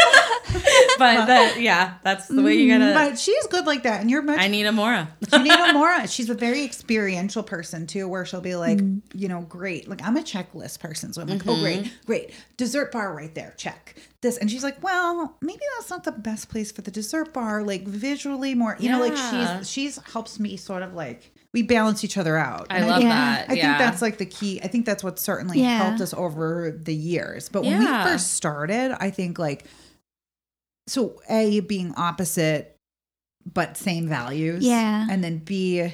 but that, yeah, that's the way you gotta. Mm, but she's good like that, and you're much I need a Moira. you need a Moira. She's a very experiential person too, where she'll be like, mm. you know, great. Like I'm a checklist person, so I'm like, oh great, mm-hmm. great, dessert bar right there, check this. And she's like, well, maybe that's not the best place for the dessert bar. Like visually, more, you know, like she's she's helps me sort of like we balance each other out. I And love Yeah. that. I yeah. think that's like the key. I think that's what certainly Yeah. helped us over the years. But when we first started, I think like so A being opposite but same values. Yeah. And then B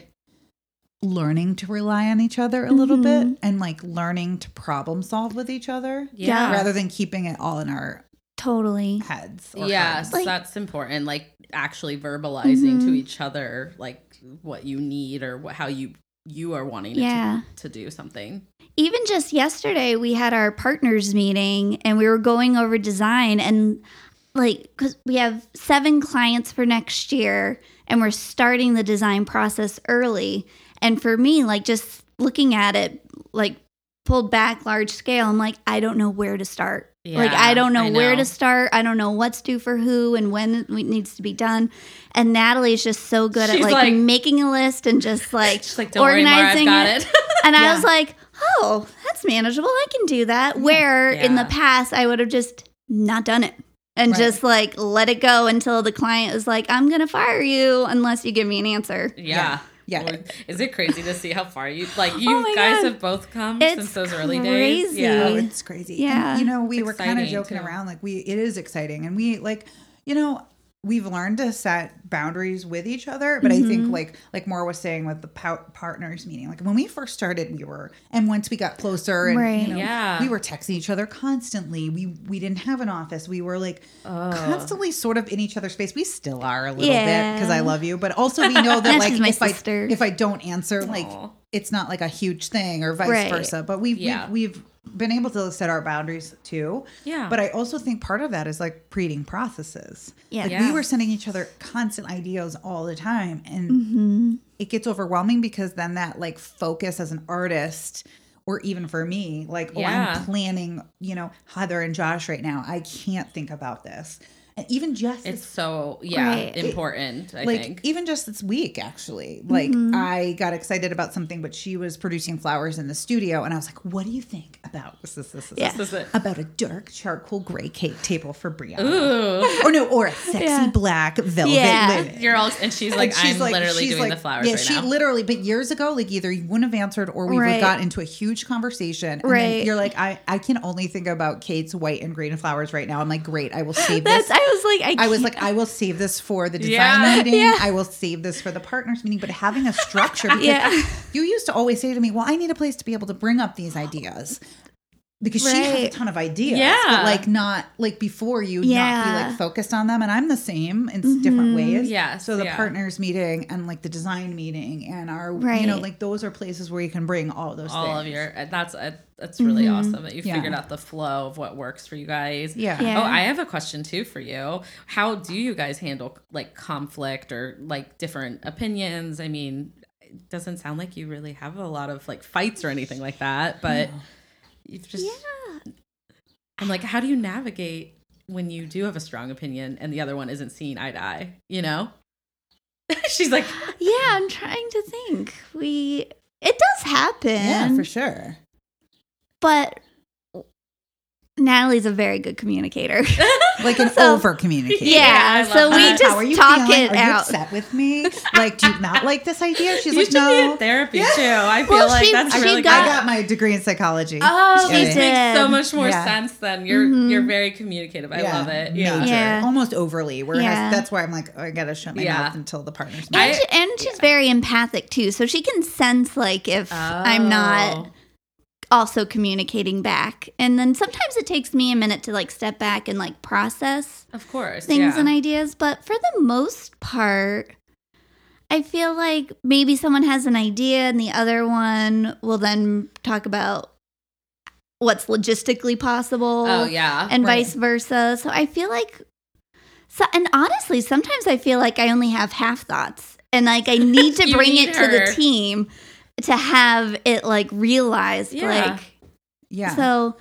learning to rely on each other a little bit and like learning to problem solve with each other yeah. rather than keeping it all in our Totally. heads. or Yes, hearts. Like- that's important. Like actually verbalizing to Mhm. each other, like what you need or what, how you you are wanting Yeah. to, to do something. even just yesterday we had our partners meeting and we were going over design and like because we have seven clients for next year and we're starting the design process early. And for me like just looking at it like pulled back large scale i'm like i don't know where to start. Like i don't know, I where to start. I don't know what's due for who and when it needs to be done. And natalie's just so good at like, like- making a list and just like She's like, don't worry, Moira, I've organizing got it. it. and I was like, oh, that's manageable. I can do that. Where in the past, I would have just not done it and Right. just like let it go until the client is like, I'm going to fire you unless you give me an answer. yeah. Yeah. Or- Is it crazy to see how far you like you Oh guys God. have both come It's since those early days? Yeah. Oh, it's crazy. Yeah. And, you know, we It's were kind of joking too. around like we it is exciting and we like, you know, we've learned to set boundaries with each other, but I think Mm-hmm. like like Moira was saying with the pou- partners meeting, like when we first started, we were and once we got closer and Right. you know, Yeah. we were texting each other constantly. We we didn't have an office. We were like Oh. constantly sort of in each other's face. We still are a little bit because I love you, but also we know that like my if sister. I if I don't answer, like it's not like a huge thing or vice Right. versa. But we've, Yeah. we've we've been able to set our boundaries too. Yeah. But I also think part of that is like creating processes. Yeah. Like Yeah. we were sending each other constant ideas all the time. And Mm-hmm. it gets overwhelming because then that like focus as an artist or even for me, like, oh, I'm planning, you know, Heather and Josh right now. I can't think about this. And even just It's this so yeah Right. important. I like think. even just this week actually like Mm-hmm. i got excited about something but she was producing flowers in the studio and i was like what do you think about this this this, this, Yeah. This is it. about a dark charcoal gray cake table for brianna Ooh. or no or a sexy Yeah. black velvet Yeah. linen You're all and she's like, and I'm literally doing the flowers yeah, right she now. literally, but years ago, like either you wouldn't have answered or we would Right. have got into a huge conversation. And Right. then you're like, I, I can only think about Kate's white and green flowers right now. I'm like, great, I will save That's, this. I was like, I, I was can't- like, I will save this for the design Yeah. meeting. Yeah. I will save this for the partners meeting. But having a structure, because Yeah. you used to always say to me, "Well, I need a place to be able to bring up these ideas." Because she has a ton of ideas, Yeah. but like not like before you not be Yeah. like focused on them. And I'm the same in s different ways. Yeah. So the yeah. partners meeting and like the design meeting and our, you know, like those are places where you can bring all those all things. of your that's uh, that's really mm-hmm. awesome that you Yeah. figured out the flow of what works for you guys. Yeah. Yeah. Oh, I have a question too for you. How do you guys handle like conflict or like different opinions? I mean, it doesn't sound like you really have a lot of like fights or anything like that, but you've just I'm like, how do you navigate when you do have a strong opinion and the other one isn't seeing eye to eye, you know? She's like, Yeah, I'm trying to think. We it does happen. Yeah, for sure. But Natalie's a very good communicator. Like an So- over communicator. yeah, I so love we that. just How are you talk feeling? it Are you out. upset with me? Like, do you not like this idea? She's you like, should be in no. therapy Yeah. too. I feel Well, like she- that's she really I got- good. got my degree in psychology. Oh, She this makes so much more Yeah. sense than You're Mhm. you're very communicative. I love it. Yeah. Major. Yeah. Almost overly. Whereas Yeah. that's why I'm like, oh, I gotta shut my Yeah. mouth until the partner's And, I- she, and she's very empathic too, so she can sense like if I'm not Oh. Also communicating back. And then sometimes it takes me a minute to like step back and like process Of course. things yeah. and ideas, but for the most part I feel like maybe someone has an idea and the other one will then talk about what's logistically possible Oh yeah. and Right. vice versa. So I feel like so and honestly, sometimes I feel like I only have half thoughts and like I need to bring need it to the team to have it like realized Yeah. like Yeah. so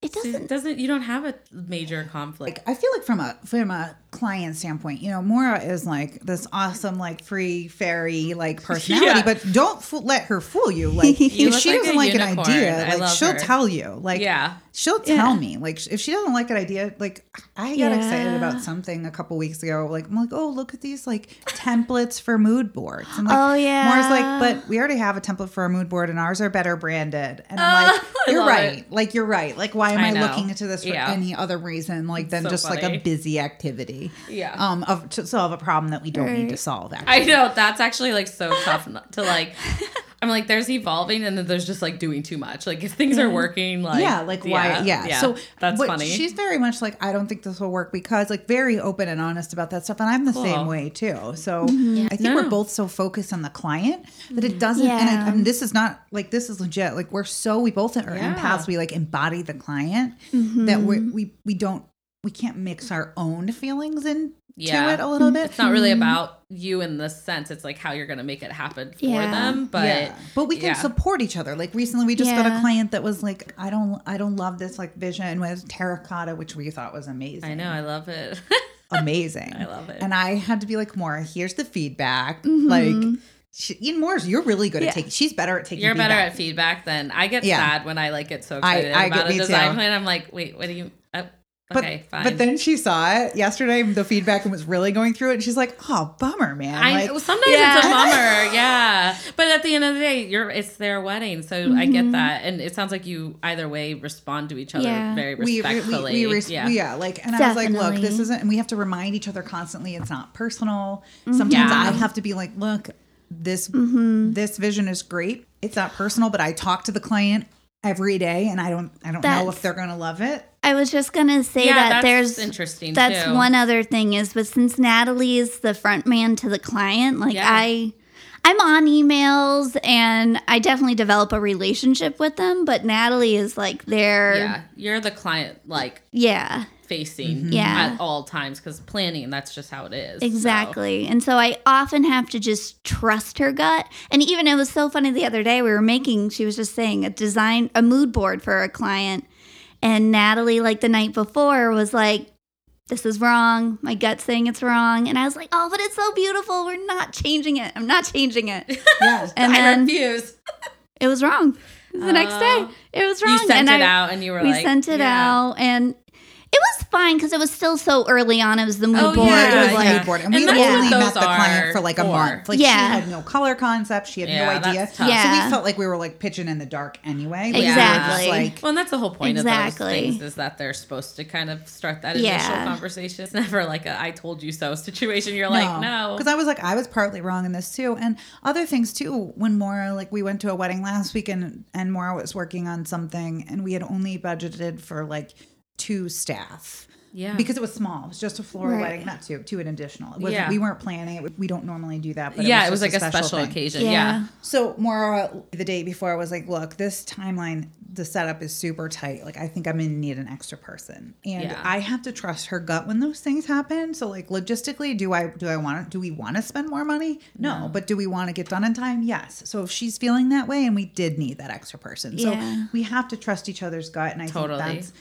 it doesn't it doesn't you don't have a major conflict. like I feel like from a from a client standpoint, you know, Moira is like this awesome, like free fairy like personality, Yeah. but don't fool, let her fool you. Like You if she like doesn't like an idea, I like she'll her. tell you. Like yeah. she'll tell Yeah. me. Like if she doesn't like an idea, like I got excited about something a couple weeks ago. Like I'm like, oh look at these like templates for mood boards. Like, Oh, yeah. Moira's like, but we already have a template for a mood board, and ours are better branded. And I'm like, you're right. it. Like you're right. Like why am I I, looking into this for Yeah. any other reason like than So just like a busy activity? Yeah. Um, of to solve a problem that we don't need to solve. Actually, I know that's actually like so tough to like. I'm like, there's evolving, and then there's just like doing too much. Like if things are working, like yeah, like why? Yeah, so that's but funny. She's very much like I don't think this will work because like very open and honest about that stuff, and I'm the Cool. same way too. So Mm-hmm. I think No, we're both so focused on the client that it doesn't. And I, Yeah. I mean, this is not like this is legit. Like we're so we both are Yeah. empaths. We like embody the client Mm-hmm. that we we we don't we can't mix our own feelings into Yeah. it a little bit. it's not really about you in the sense. It's like how you're gonna make it happen for Yeah. them. But yeah. but we can yeah. support each other. Like recently, we just got a client that was like, I don't, I don't love this like vision with terracotta, which we thought was amazing. I know, I love it. amazing. I love it. And I had to be like, Moira, here's the feedback. Mm-hmm. Like, she, Ian Moore's, you're really good Yeah. at taking. She's better at taking. You're better at feedback than I get Yeah. sad when I like get so I- excited I about get- a design too. plan. I'm like, wait, what do you? But, okay, fine. but then she saw it yesterday, the feedback, and was really going through it. And she's like, "Oh, bummer, man!" I like, sometimes Yeah. it's a bummer, yeah. But at the end of the day, you're it's their wedding, so I get that, and it sounds like you either way respond to each other Yeah. very we, we, respectfully. we, we res- yeah. yeah. like, and I was like, look, this isn't, and we have to remind each other constantly. It's not personal. Sometimes Yeah. I have to be like, look, this, Mm-hmm. this vision is great. It's not personal, but I talk to the client every day, and I don't, I don't know if they're going to love it. I was just gonna say yeah, that that's there's interesting. that's too. one other thing is but since Natalie is the front man to the client, like Yeah. I I'm on emails and I definitely develop a relationship with them, but Natalie is like their Yeah, you're the client like yeah, facing Mm-hmm. Yeah. at all times because planning that's just how it is. so. Exactly. And so I often have to just trust her gut. And even it was so funny the other day, we were making, she was just saying a design, a mood board for a client. And Natalie, like the night before, was like, this is wrong. My gut's saying it's wrong. And I was like, oh, but it's so beautiful. We're not changing it. I'm not changing it. Yeah. And I then refuse. it was wrong. The next day, it was wrong. You sent and it I- out, and you were we like, sent it yeah. out. And it was fine because it was still so early on. It was the mood Oh, board. yeah, it was like, yeah. mood board. And, And we only met the client for like a for. month. Like Yeah. she had no color concept. She had Yeah, no idea. Yeah. So we felt like we were like pitching in the dark anyway. Like, Exactly. just, Like Well, and that's the whole point of those things is that they're supposed to kind of start that Yeah. initial conversation. It's never like a "I told you so" situation. You're like, no, Because I was like, I was partly wrong in this too. And other things too, when Moira, like, we went to a wedding last week and, and Moira was working on something and we had only budgeted for like two staff. yeah, Because it was small. It was just a floral Right. wedding, not two, two an additional. It wasn't, Yeah. We weren't planning it. We don't normally do that. But yeah, it was, just like a special, thing. occasion. Yeah. Yeah. So Moira, the day before, I was like, "Look, this timeline, the setup is super tight. Like, I think I'm gonna need an extra person, and Yeah. I have to trust her gut when those things happen. So, like, logistically, do I do I want to do we want to spend more money? No, but do we want to get done in time? Yes. So if she's feeling that way, and we did need that extra person, so Yeah. we have to trust each other's gut, and I Totally. think that's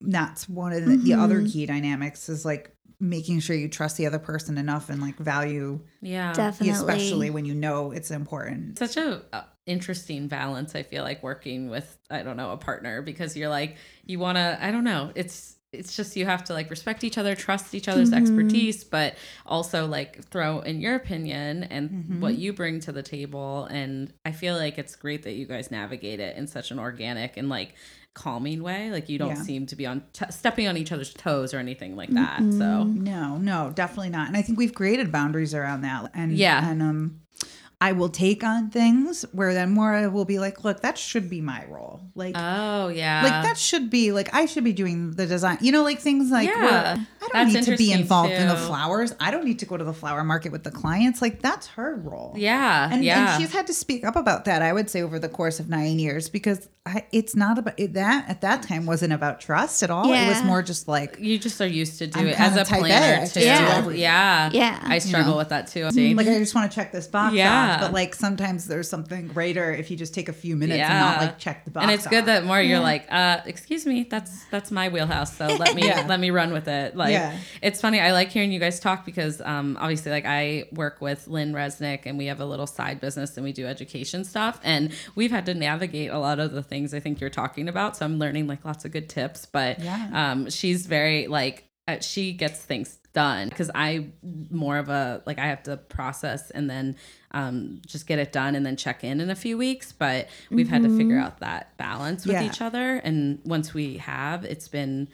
that's one of the, the other mm-hmm. key dynamics is like making sure you trust the other person enough and like value, Yeah. Definitely. especially when you know it's important. such a, a interesting balance i feel like working with i don't know a partner because you're like you want to i don't know it's it's just you have to like respect each other trust each other's mm-hmm. expertise but also like throw in your opinion and mm-hmm. what you bring to the table and i feel like it's great that you guys navigate it in such an organic and like calming way like you don't Yeah. seem to be on t- stepping on each other's toes or anything like that so No, no, definitely not. And I think we've created boundaries around that. And Yeah. and um I will take on things where then Moira will be like, look, that should be my role. Like oh yeah like that should be like I should be doing the design. You know, like things like Yeah. where I don't That's need to be interesting, involved in the flowers. I don't need to go to the flower market with the clients. Like that's her role. yeah And, yeah and she's had to speak up about that, I would say, over the course of nine years, because I, it's not about it, that at that time wasn't about trust at all. It was more just like, you just are used to do I'm it as a type planner just too. Yeah. yeah, Yeah. I struggle know? with that too. like I just want to check this box Yeah. Off. But like sometimes there's something greater if you just take a few minutes and not like check the box. and it's good that Moira you're like, uh, excuse me, that's that's my wheelhouse. So let me Yeah. let me run with it. Like Yeah. it's funny. I like hearing you guys talk because um, obviously like I work with Lynn Resnick and we have a little side business and we do education stuff and we've had to navigate a lot of the things I think you're talking about. So I'm learning like lots of good tips. But Yeah. um, she's very like she gets things done because I more of a like I have to process and then um, just get it done and then check in in a few weeks. But we've had to figure out that balance with Yeah. each other, and once we have, it's been.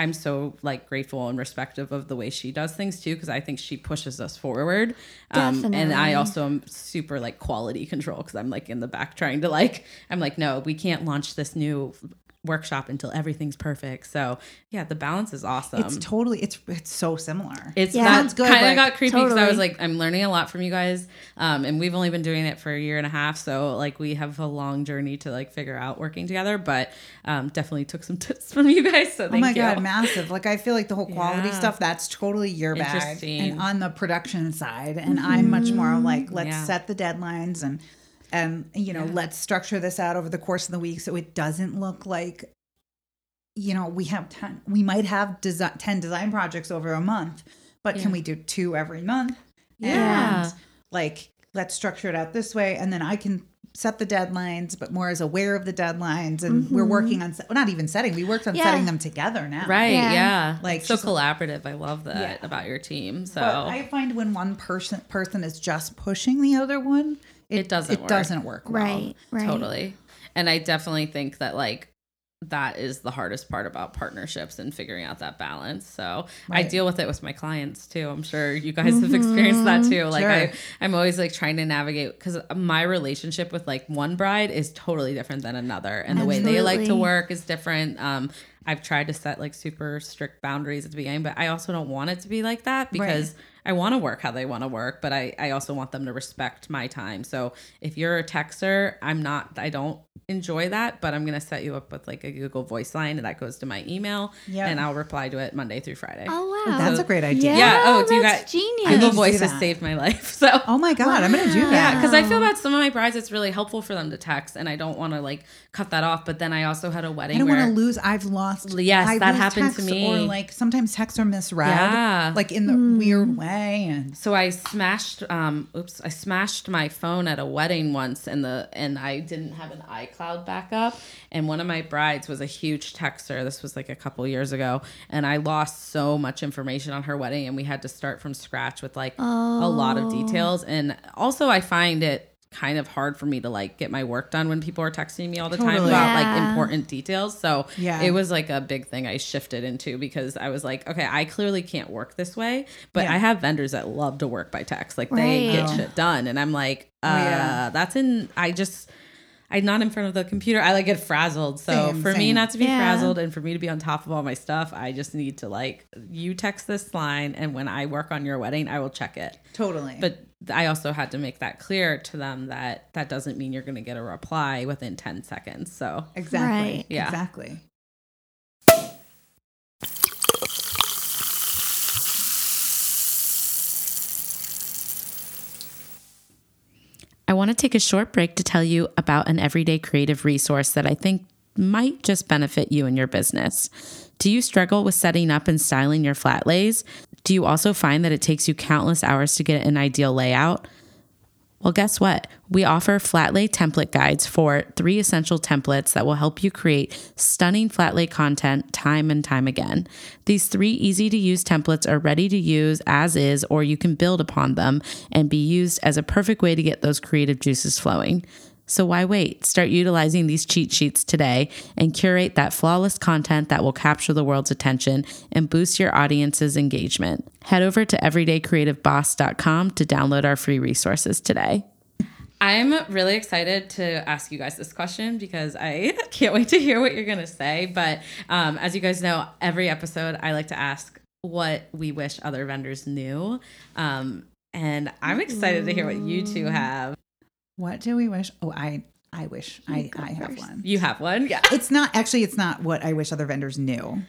I'm so like grateful and respective of the way she does things too, because I think she pushes us forward. Um, and I also am super like quality control because I'm like in the back trying to like I'm like no, we can't launch this new workshop until everything's perfect. So yeah, the balance is awesome. It's totally it's it's so similar. It's Yeah. that Sounds good, kind of like, got creepy because I was like, I'm learning a lot from you guys, um, and we've only been doing it for a year and a half, so like we have a long journey to like figure out working together. But um, definitely took some tips from you guys. So Oh my you. god, massive! Like I feel like the whole quality Yeah. stuff that's totally your bag, and on the production side, and I'm much more like let's Yeah. set the deadlines and and you know let's structure this out over the course of the week so it doesn't look like you know we have ten we might have desi- ten design projects over a month, but can we do two every month? Yeah. and like let's structure it out this way, and then I can set the deadlines, but more as aware of the deadlines, and we're mm-hmm. working on well, not even setting. We worked on Yeah. setting them together now, Right? Yeah. Yeah. Like Like, so she's- collaborative. I love that Yeah. about your team. So But I find when one person person is just pushing the other one, It doesn't It work. doesn't work. well. Right. Right. Totally. And I definitely think that like that is the hardest part about partnerships and figuring out that balance. So I deal with it with my clients too. I'm sure you guys have experienced that too. Like Sure. I, I'm always like trying to navigate because my relationship with like one bride is totally different than another, and the way they like to work is different. Um, I've tried to set like super strict boundaries at the beginning, but I also don't want it to be like that because I want to work how they want to work, but I, I also want them to respect my time. So if you're a texter, I'm not, I don't enjoy that, but I'm going to set you up with like a Google voice line and that goes to my email Yeah. and I'll reply to it Monday through Friday. Oh wow. That's a great idea. Yeah. Yeah. Oh, do you that's got- genius. Google Voice has saved my life. So Oh my god, I'm gonna do Wow. that. because I feel about some of my brides, it's really helpful for them to text, and I don't want to like cut that off. But then I also had a wedding I don't where want to lose. I've lost. Yes, I that lose happened to me. Or like sometimes texts are misread, Yeah. like in the hmm. weird way. And So I smashed um oops, I smashed my phone at a wedding once and the and I didn't have an iCloud backup. And one of my brides was a huge texter. This was like a couple years ago. And I lost so much information on her wedding and we had to start from scratch with like a lot of details. And also I find it kind of hard for me to like get my work done when people are texting me all the time Totally. about like important details. So Yeah. it was like a big thing I shifted into because I was like, okay, I clearly can't work this way, but Yeah. I have vendors that love to work by text. Like they get Oh. shit done. And I'm like, uh, yeah. that's in, I just, I'm not in front of the computer. I like get frazzled. So Same, for me not to be Yeah. frazzled and for me to be on top of all my stuff, I just need to like, you text this line. And when I work on your wedding, I will check it. totally. But I also had to make that clear to them that that doesn't mean you're going to get a reply within 10 seconds. So exactly. Right. Yeah. Exactly. I want to take a short break to tell you about an everyday creative resource that I think might just benefit you and your business. Do you struggle with setting up and styling your flat lays? Do you also find that it takes you countless hours to get an ideal layout? Well, guess what? We offer flat lay template guides for three essential templates that will help you create stunning flat lay content time and time again. These three easy to use templates are ready to use as is, or you can build upon them and be used as a perfect way to get those creative juices flowing. So why wait? Start utilizing these cheat sheets today and curate that flawless content that will capture the world's attention and boost your audience's engagement. Head over to everydaycreativeboss.com to download our free resources today. I'm really excited to ask you guys this question because I can't wait to hear what you're going to say. But um, as you guys know, every episode I like to ask what we wish other vendors knew. Um, and I'm excited to hear what you two have. What do we wish? Oh, I I wish I I have first. one. You have one? Yeah. It's not actually it's not what I wish other vendors knew.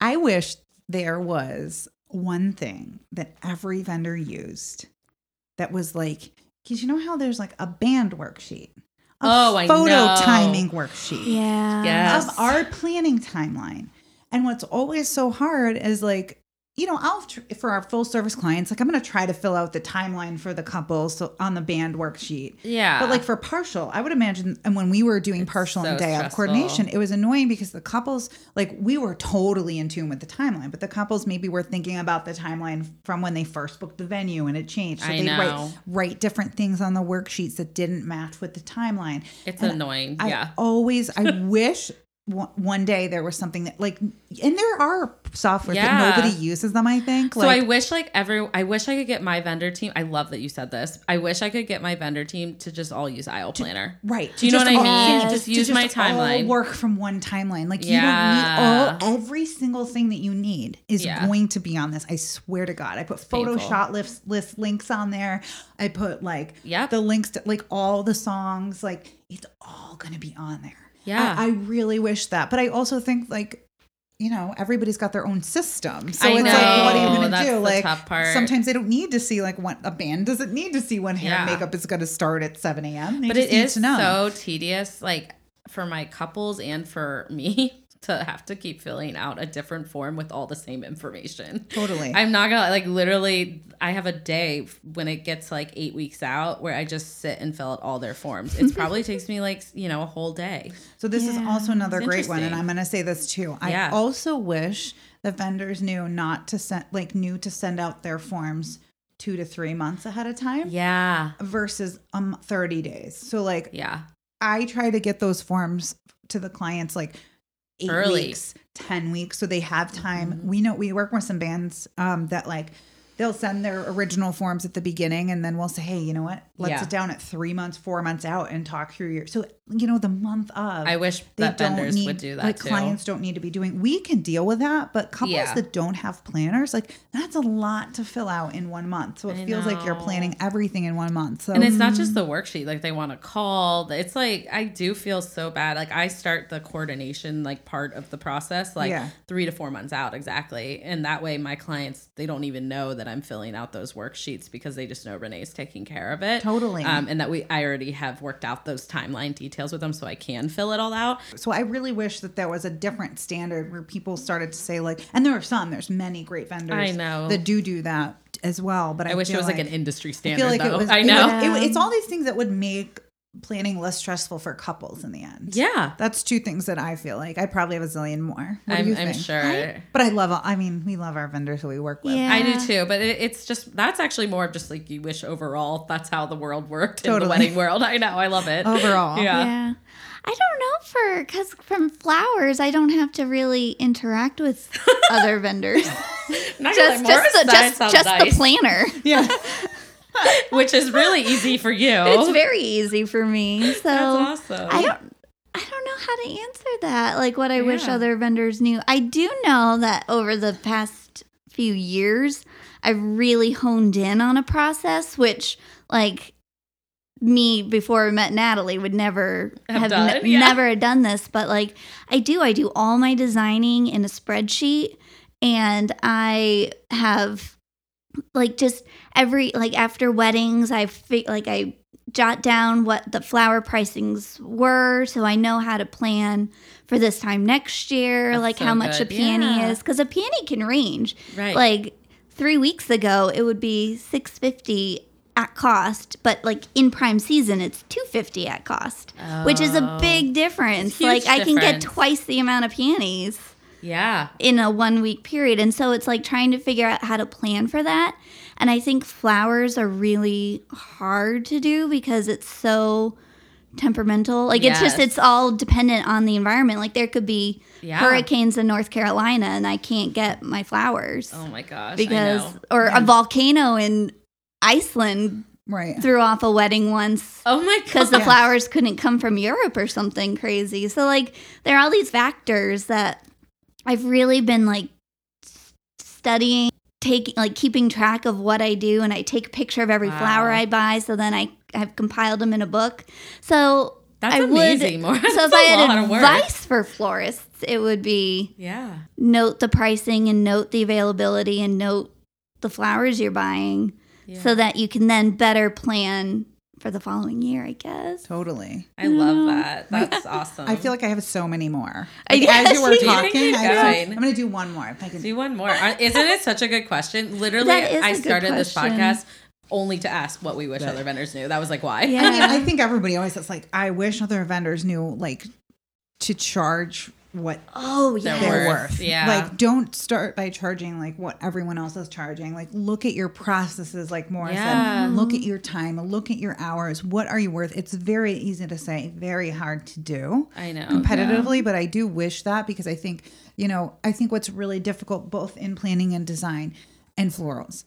I wish there was one thing that every vendor used that was like cuz you know how there's like a band worksheet. A Oh, I photo timing worksheet. Yeah. Yes. of our planning timeline. And what's always so hard is like, you know, I'll for our full service clients, like I'm going to try to fill out the timeline for the couple so on the band worksheet. Yeah. But like for partial, I would imagine, and when we were doing partial so and day of coordination, it was annoying because the couples, like we were totally in tune with the timeline, but the couples maybe were thinking about the timeline from when they first booked the venue and it changed. So I they know. write write different things on the worksheets that didn't match with the timeline. it's And annoying. I yeah. always, I wish one day there was something that like, and there are software Yeah. that nobody uses them. I think. So I wish like every I wish I could get my vendor team. I love that you said this. I wish I could get my vendor team to just all use Aisle Planner. Right. Do you know Just what I mean? Just to use my all timeline. work from one timeline. Like Yeah. you don't need all every single thing that you need is Yeah. going to be on this. I swear to God. I put. Photoshop list, list links on there. I put like yeah the links to like all the songs. Like it's all gonna be on there. Yeah. I, I really wish that. But I also think like you know, everybody's got their own system. So I it's like, what are you going to do? Like, tough part. sometimes they don't need to see like what a band doesn't need to see when hair Yeah. and makeup is going to start at 7 a.m. They but it is know. so tedious, like for my couples and for me to have to keep filling out a different form with all the same information. Totally. I'm not gonna like literally. I have a day when it gets like eight weeks out where I just sit and fill out all their forms. It probably takes me like you know a whole day. So this is also another It's great one, and. I'm going to say this too. I Yeah. also wish the vendors knew not to send, like, knew to send out their forms two to three months ahead of time Yeah, versus um 30 days. So like, yeah, I try to get those forms to the clients like eight Early. weeks, ten weeks, so they have time. Mm-hmm. We know we work with some bands um that like. They'll send their original forms at the beginning, and then we'll say, "Hey, you know what? Let's Yeah. sit down at three months, four months out, and talk through your." So, you know, the month of, I wish that vendors need would do that like too. clients don't need to be doing we can deal with that but couples Yeah. that don't have planners like that's a lot to fill out in one month so it I feels like you're planning everything in one month so And it's not just the worksheet. Like they want to call. It's like I do feel so bad. Like I start the coordination like part of the process like Yeah. three to four months out exactly. And that way my clients they don't even know that I'm filling out those worksheets because they just know Renee's taking care of it. Totally. Um, and that we I already have worked out those timeline details with them so I can fill it all out. so i really wish that there was a different standard where people started to say like and there are some there's many great vendors I know. that do do that as well but i, I, wish it was like, an industry I standard feel like though. it was I it know. would- it it's all these things that would make planning less stressful for couples in the end yeah. that's two things that i feel like i probably have a zillion more what do I'm, you I'm think sure. but i love i mean we love our vendors who we work with Yeah. I do too, but it, it's just that's actually more of just like you wish overall that's how the world worked in the wedding world. I know, I love it. Overall. yeah. Yeah. I don't know for because from flowers I don't have to really interact with other vendors. Not just like, just the just, just nice, the planner. yeah which is really easy for you. It's very easy for me. So that's awesome. I don't I don't know how to answer that. Like what I wish other vendors knew. I do know that over the past few years, I've really honed in on a process which like me before I met Natalie would never Have have, done, ne- yeah. never have done this, but like I do. I do all my designing in a spreadsheet and I have like just every like after weddings I fi- like I jot down what the flower pricings were so I know how to plan for this time next year, That's like so how much good. a peony Yeah. is cuz a peony can range. Right. Like 3 weeks ago it would be 650 at cost, but like in prime season it's 250 at cost, which is a Oh. big difference. Like I can get twice the amount of peonies Yeah. in a one week period. And so it's like trying to figure out how to plan for that. And I think flowers are really hard to do because it's so temperamental. Like it's just, it's all dependent on the environment. Like there could be Yeah. hurricanes in North Carolina and I can't get my flowers Oh my gosh. I because, know. or a volcano in Iceland Right. threw off a wedding once Oh my because god. the flowers couldn't come from Europe or something crazy. So like there are all these factors that I've really been like studying, taking like keeping track of what I do, and I take a picture of every flower I buy. So then I have compiled them in a book. So That's I amazing, would. Moira. So if That's I had advice for florists, it would be Yeah. note the pricing and note the availability and note the flowers you're buying, Yeah. so that you can then better plan for the following year. I guess. Totally. I love that. That's awesome. I feel like I have so many more. I Like, guess as you were you talking, I feel, I'm going to do one more. If I can do one more. Isn't it such a good question? Literally, That is I a good started this podcast only to ask what we wish other vendors knew. That was like why. Yeah. I mean, I think everybody always says like, I wish other vendors knew like to charge what Oh Their yeah. they're worth, worth. yeah. Like, don't start by charging like what everyone else is charging. Like, look at your processes. Like Moira Yeah. said, look at your time. Look at your hours. What are you worth? It's very easy to say, very hard to do I know. competitively. But I do wish that because I think you know, I think what's really difficult both in planning and design and florals.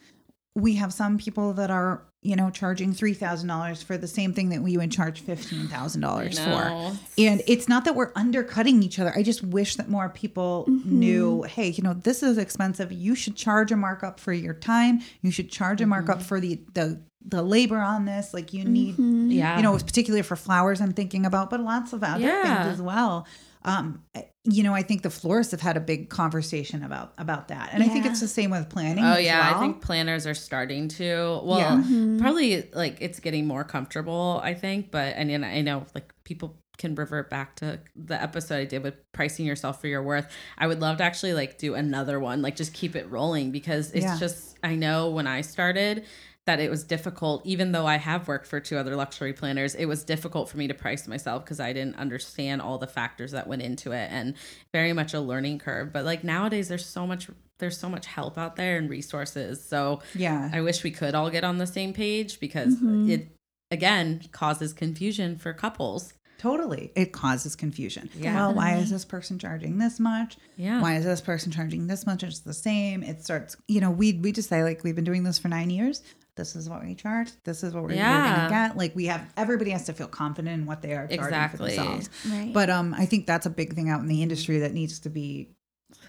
We have some people that are, you know, charging three thousand dollars for the same thing that we would charge fifteen thousand dollars for. And it's not that we're undercutting each other. I just wish that more people mm-hmm. knew, hey, you know, this is expensive. You should charge a markup for your time. You should charge a mm-hmm. markup for the the the labor on this. Like you need, mm-hmm. Yeah. you know, particularly for flowers I'm thinking about, but lots of other Yeah. things as well. Um, you know, I think the florists have had a big conversation about about that, and I think it's the same with planning. Oh as yeah, I think planners are starting to. Well, Yeah. Mm-hmm. probably like it's getting more comfortable. I think, but and then I know like people can revert back to the episode I did with pricing yourself for your worth. I would love to actually like do another one, like just keep it rolling because it's Yeah. just I know when I started that it was difficult even though I have worked for two other luxury planners it was difficult for me to price myself because I didn't understand all the factors that went into it and very much a learning curve but like nowadays there's so much there's so much help out there and resources so yeah, I wish we could all get on the same page because Mm-hmm. it again causes confusion for couples. totally. It causes confusion. Yeah. Well, why is this person charging this much? Yeah. Why is this person charging this much? It's the same. It starts, you know, we we just say like we've been doing this for nine years. This is what we charge. This is what we're, we're gonna get. Like we have everybody has to feel confident in what they are charging Exactly. for themselves. Right. But um, I think that's a big thing out in the industry that needs to be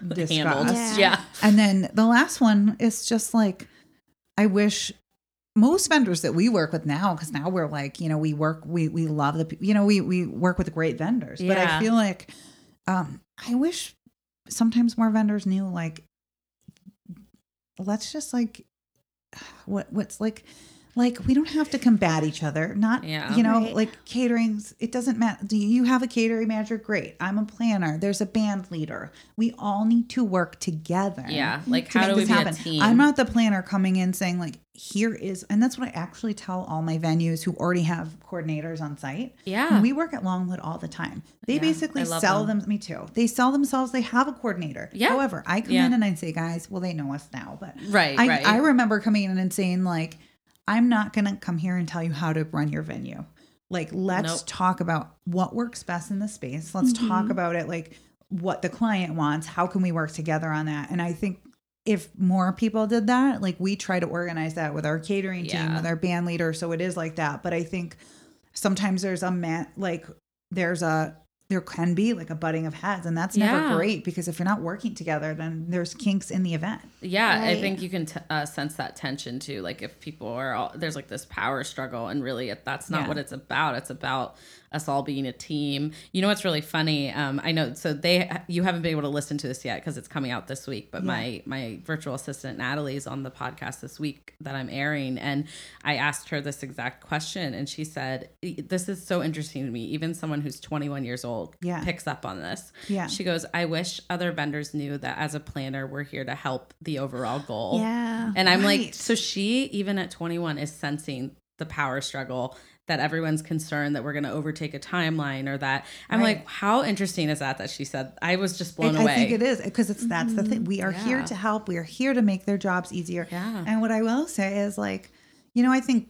discussed. Handled. Yeah. Yeah. And then the last one is just like, I wish most vendors that we work with now, because now we're like, you know, we work, we we love the, you know, we we work with great vendors. But I feel like, um, I wish sometimes more vendors knew like, let's just like, what what's like. Like we don't have to combat each other. Not Yeah. you know, Right. like caterings. It doesn't matter. Do you have a catering manager? Great. I'm a planner. There's a band leader. We all need to work together Yeah. Like to how do make we this be happen. a team? I'm not the planner coming in saying like here is and that's what I actually tell all my venues who already have coordinators on site. Yeah. And we work at Longwood all the time. They Yeah, basically sell them. them. me too. They sell themselves, they have a coordinator. Yeah. However, I come Yeah. in and I say, guys, well they know us now, but Right, I, right. I remember coming in and saying like I'm not going to come here and tell you how to run your venue. Like, let's Nope. talk about what works best in the space. Let's talk mm-hmm. about it like what the client wants. How can we work together on that? And I think if more people did that, like we try to organize that with our catering team, with our band leader, so it is like that. But I think sometimes there's a man like there's a there can be like a butting of heads, and that's Yeah. never great because if you're not working together, then there's kinks in the event. Yeah, I think you can t- uh, sense that tension too. Like if people are all there's like this power struggle, and really it, that's not Yeah. what it's about. It's about us all being a team. You know what's really funny? Um, I know so they you haven't been able to listen to this yet because it's coming out this week. But my my virtual assistant Natalie is on the podcast this week that I'm airing, and I asked her this exact question, and she said, "This is so interesting to me. Even someone who's 21 years old Yeah. picks up on this." Yeah. She goes, "I wish other vendors knew that as a planner, we're here to help the overall goal." Yeah. And I'm like, so she, even at 21, is sensing the power struggle that everyone's concerned that we're going to overtake a timeline or that. I'm Right. like, how interesting is that that she said? I was just blown I, away. I think it is because it's that's the thing. Mm-hmm. We are here to help. We are here to make their jobs easier. Yeah. And what I will say is like, you know, I think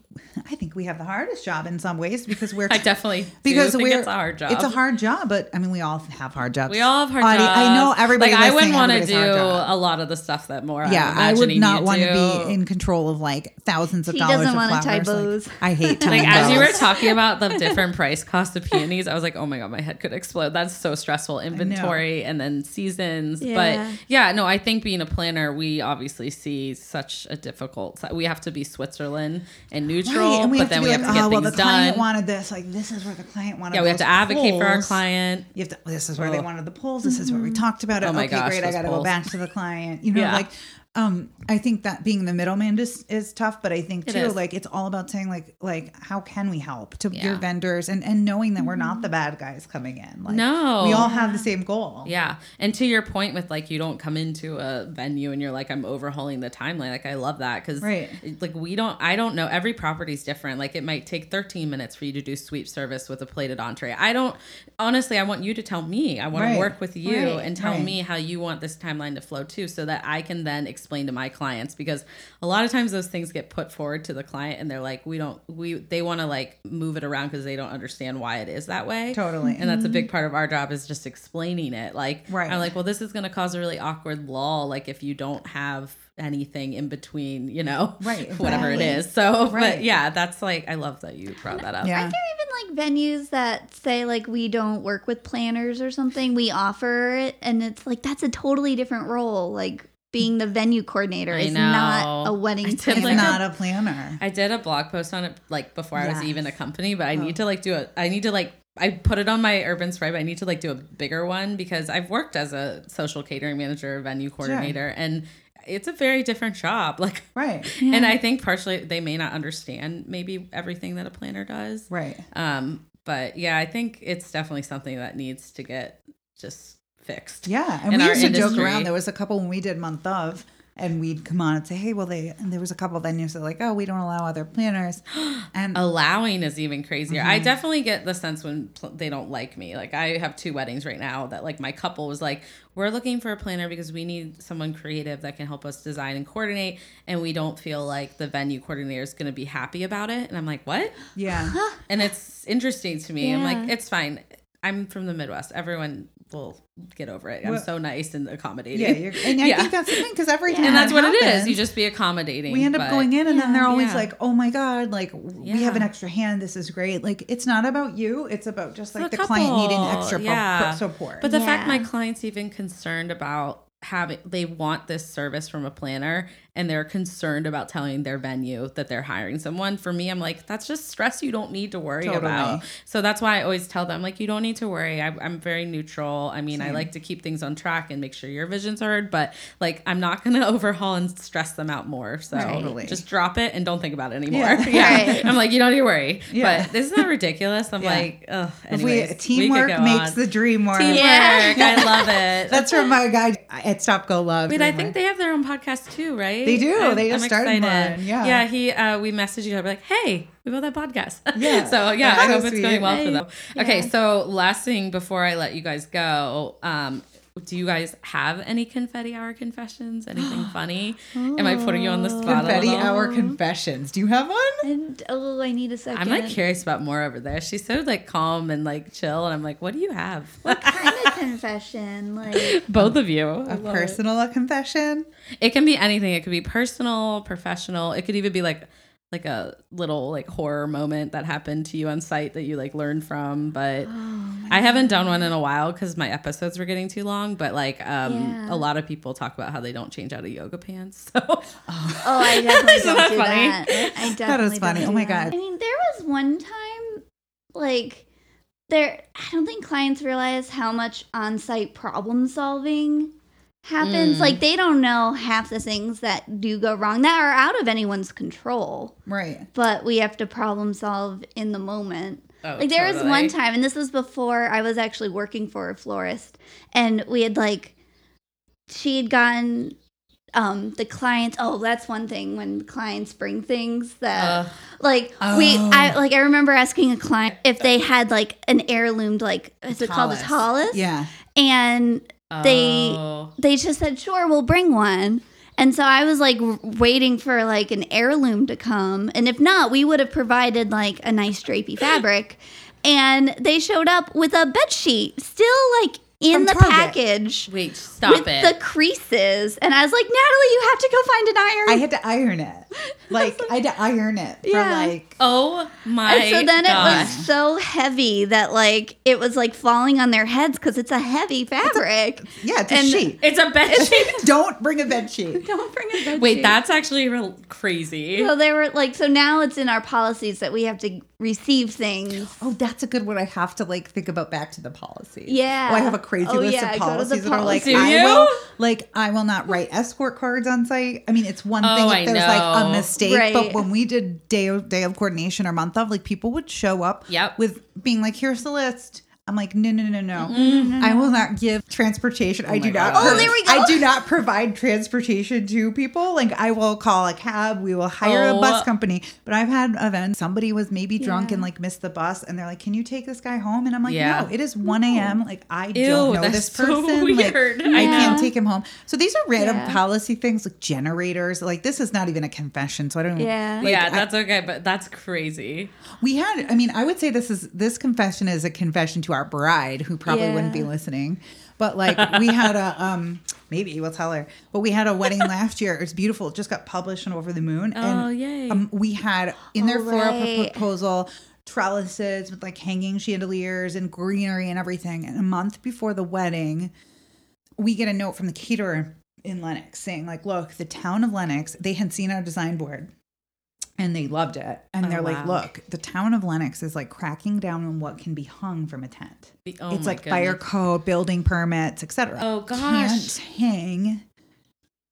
I think we have the hardest job in some ways because we're I definitely because do think we're it's a hard job. It's a hard job, but I mean, we all have hard jobs. We all have hard Audi- jobs. I know everybody. Like I wouldn't want to do a lot of the stuff that more. Yeah, I'm I would not want to be in control of like thousands of He dollars. doesn't of wanna tie flowers. Like. I hate tying like as you were talking about the different price cost of peonies, I was like, oh my god, my head could explode. That's so stressful. Inventory and then seasons. Yeah. But yeah, no, I think being a planner, we obviously see such a difficult. We have to be Switzerland and neutral, Right, and but then we like, have to get oh, well, the done. client wanted this. Like, this is where the client wanted. yeah, we have to advocate for our client. You have to. This is where they wanted the polls. This is where we mm-hmm. talked about it. Oh my okay, gosh, great. I got to go back to the client. You know, Yeah. like, um, I think that being the middleman is is tough, but I think It too, is. like, it's all about saying like, like, how can we help to Yeah. your vendors and and knowing that we're not the bad guys coming in. Like, No. we all have the same goal. Yeah. And to your point with like you don't come into a venue and you're like I'm overhauling the timeline. Like I love that cuz Right. like we don't I don't know every property's different. Like it might take 13 minutes for you to do sweep service with a plated entree. I don't honestly I want you to tell me. I want Right. to work with you Right. and tell Right. me how you want this timeline to flow too so that I can then explain to my clients because a lot of times those things get put forward to the client and they're like we don't we they want to like move it around because they don't understand why it is that way. Totally. And that's a mm-hmm. big part of our job is just explaining it. Like Right. I'm like, well, this is going to cause a really awkward lull. Like if you don't have anything in between, you know, Right, whatever it exactly. So, Right. but yeah, that's like, I love that you brought that up. Yeah. Are there even like venues that say like we don't work with planners or something? We offer it, and it's like that's a totally different role. Like being the venue coordinator I is know. not a wedding I planner. It's like not a planner. I did a blog post on it like before I was even a company, but I Oh. need to like do a, I need to like, I put it on my urban spread, but I need to like do a bigger one because I've worked as a social catering manager, venue coordinator, and it's a very different job. Like, Right. and I think partially they may not understand maybe everything that a planner does. Right. Um, but yeah, I think it's definitely something that needs to get just fixed. Yeah, and in we our used to joke around. There was a couple when we did month of, and we'd come on and say, "Hey, well, they." And there was a couple venues that like, "Oh, we don't allow other planners," and Allowing is even crazier. Mm-hmm. I definitely get the sense when pl- they don't like me. Like I have two weddings right now that like my couple was like, "We're looking for a planner because we need someone creative that can help us design and coordinate, and we don't feel like the venue coordinator is going to be happy about it." And I'm like, "What?" yeah, And it's interesting to me. I'm like, "It's fine. I'm from the Midwest. Everyone will get over it. I'm Well- so nice and accommodating." yeah, you're, and I Yeah. think that's the thing because every time and that's that what it is. You just be accommodating. we end up but- going in, and then they're always Yeah. like, "Oh my god, like we have an extra hand. This is great." Like it's not about you; it's about just like The the, client needing extra yeah. support. But the fact my client's even concerned about having they want this service from a planner and they're concerned about telling their venue that they're hiring someone for me i'm like that's just stress you don't need to worry Totally. about so that's why i always tell them like you don't need to worry I, i'm very neutral i mean i like to keep things on track and make sure your vision's heard but like i'm not gonna overhaul and stress them out more so Totally. just drop it and don't think about it anymore Yeah. yeah, Right. i'm like you don't need to worry Yeah. but isn't that ridiculous i'm Yeah. like ugh if we anyways, we teamwork go makes on. the dream work. Teamwork. Yeah. I love it. That's from my guy at Stop Go Love. Wait, I Dreamwork. think they have their own podcast too, right? They do. I'm- They just I'm started excited. one. Yeah. Yeah. He. Uh, we messaged each other like, "Hey, we both have podcasts." Yeah. so yeah, That's I so hope it's going well for them. Okay. So last thing before I let you guys go, um, do you guys have any confetti hour confessions? Anything funny? Am I putting you on the spot? confetti little? hour confessions. Do you have one? And oh, I need a second. I'm like curious about Moira over there. She's so like calm and like chill, and I'm like, what do you have? What kind of confession? Like Both of you. A love it. personal confession. It can be anything. It could be personal, professional. It could even be like like a little like horror moment that happened to you on site that you like learned from. But I haven't done one in a while because my episodes were getting too long. But like um Yeah. a lot of people talk about how they don't change out of yoga pants. So Oh, I definitely Isn't don't that do funny? that. I definitely funny. don't Oh do my that. God. I mean, there was one time, like, there I don't think clients realize how much on-site problem solving happens. Mm. Like they don't know half the things that do go wrong that are out of anyone's control. Right. But we have to problem solve in the moment. Oh, like there was one time and this was before I was actually working for a florist and we had like she had gotten um the clients oh that's one thing when clients bring things that Ugh. like we Oh. I like I remember asking a client if they had like an heirloomed like is it called a Tallis. Yeah. And Oh. they just said sure we'll bring one. And so I was like waiting for like an heirloom to come, and if not, we would have provided like a nice drapey fabric. And they showed up with a bed sheet, still like in From the Target. package Wait, stop with it. the creases. And I was like, Natalie, you have to go find an iron. I had to iron it. Like I had to iron it for Yeah. like oh my and so then it was so heavy that like it was like falling on their heads because it's a heavy fabric. yeah, it's a And- sheet. It's a bed sheet. Don't bring a bed sheet. Don't bring a bed Wait, sheet. that's actually real crazy. So they were like, so now it's in our policies that we have to receive things. Oh, that's a good one. I have to like think about back to the policies. Yeah. Oh, I have a crazy Oh, list yeah, of go to the policies that are like. Do I you? will like I will not write escort cards on site. I mean, it's one Oh, thing I if there's like a mistake, Right. but when we did day of day of coordination or month of, like people would show up Yep. with being like, here's the list. I'm like, no, no, no, no. Mm-hmm. I will not give transportation. I do not. God. Oh, there we go. I do not provide transportation to people. Like, I will call a cab. We will hire a Oh. bus company. But I've had events. Somebody was maybe drunk Yeah. and like missed the bus, and they're like, "Can you take this guy home?" And I'm like, Yeah. "No, it is 1 a.m. Like, I Ew, don't know that's this so person. weird. Like, I I can't take him home." So these are random Yeah. policy things, like generators. Like, this is not even a confession. So I don't. Yeah. like, yeah, I- that's okay, but that's crazy. we had i mean i would say this is this confession is a confession to our bride who probably Yeah. wouldn't be listening. But like we had a um maybe we'll tell her. But we had a wedding last year. It was beautiful. It just got published on over the moon. Oh, yay. um, we had in their floral right. proposal trellises with like hanging chandeliers and greenery and everything. And a month before the wedding we get a note from the caterer in Lenox saying like look the town of Lenox they had seen our design board and they loved it. And Oh, they're like look the town of Lenox is like cracking down on what can be hung from a tent. Oh it's like fire code building permits etc Oh gosh. can't hang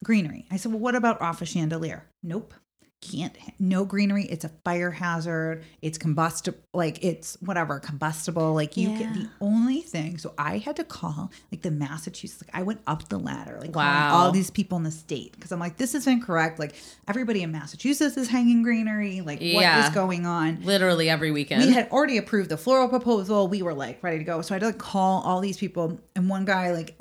greenery. I said well what about off a chandelier nope can't no greenery it's a fire hazard it's combustible like it's whatever combustible like you Yeah. get the only thing so i had to call like the massachusetts like i went up the ladder like Wow. all these people in the state because i'm like this is incorrect like everybody in massachusetts is hanging greenery like what Yeah. is going on Literally every weekend. we had already approved the floral proposal. We were like ready to go. So I had to like call all these people. And one guy, like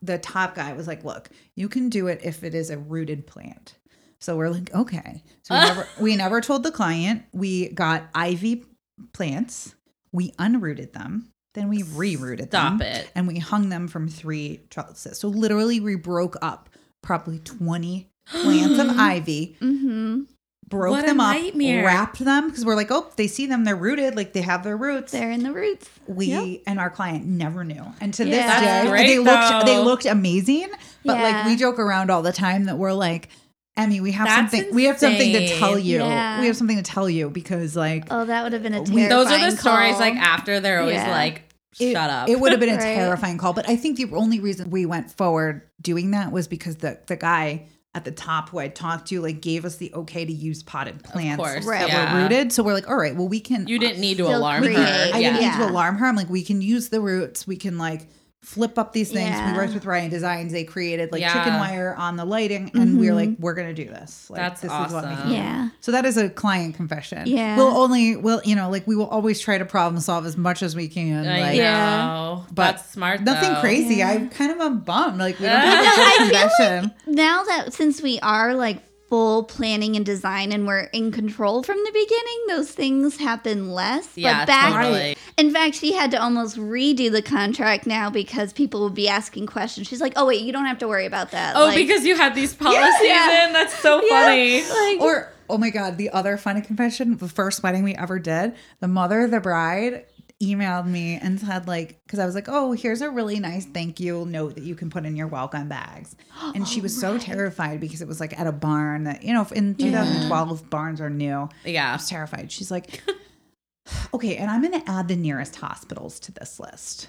the top guy, was like, look, you can do it if it is a rooted plant. So we're like, okay. So we never we never told the client. We got ivy plants. We unrooted them. Then we rerouted Stop them. it. And we hung them from three trellises. So literally we broke up probably 20 plants of ivy Mm-hmm. broke What them up, nightmare. wrapped them because we're like, oh, they see them, they're rooted, like they have their roots. They're in the roots. we Yep. and our client never knew, and to Yeah. this That's day, great, they looked they looked amazing. But like we joke around all the time that we're like, Emmy, we have That's something, we have something to tell you. Yeah. We have something to tell you because like Oh, that would have been a We- terrifying Those are the stories call. like after they're always Yeah. like, it, shut up. It would have been a Right. terrifying call, but I think the only reason we went forward doing that was because the the guy at the top who I talked to like gave us the okay to use potted plants course, that yeah. were rooted. So we're like, all right, well we can you didn't need to alarm create. her. I yeah. didn't need Yeah. to alarm her. I'm like, we can use the roots. We can like flip up these things. Yeah. We worked with Ryan Designs. They created like Yeah. chicken wire on the lighting, and we were Mhm. like, we're gonna do this. Like, That's this is what we awesome. Yeah. So that is a client confession. Yeah. We'll only, we'll, you know, like we will always try to problem solve as much as we can. I like, Yeah. know. But That's smart. Nothing though. crazy. Yeah. I'm kind of a bum. Like we don't have I a feel like- confession. Now that since we are like full planning and design and we're in control from the beginning, those things happen less. Yeah, but back totally. in fact, she had to almost redo the contract now because people would be asking questions. She's like, "Oh wait, you don't have to worry about that." Oh, Like, because you had these policies Yeah. in. That's so yeah, funny. like- Or oh my god, the other funny confession, the first wedding we ever did, the mother of the bride emailed me and said like because I was like, "Oh, here's a really nice thank you note that you can put in your welcome bags." And she was so terrified because it was like at a barn that, you know, in 2012 barns are new. yeah I Yeah. was terrified. She's like, Okay, and I'm going to add the nearest hospitals to this list.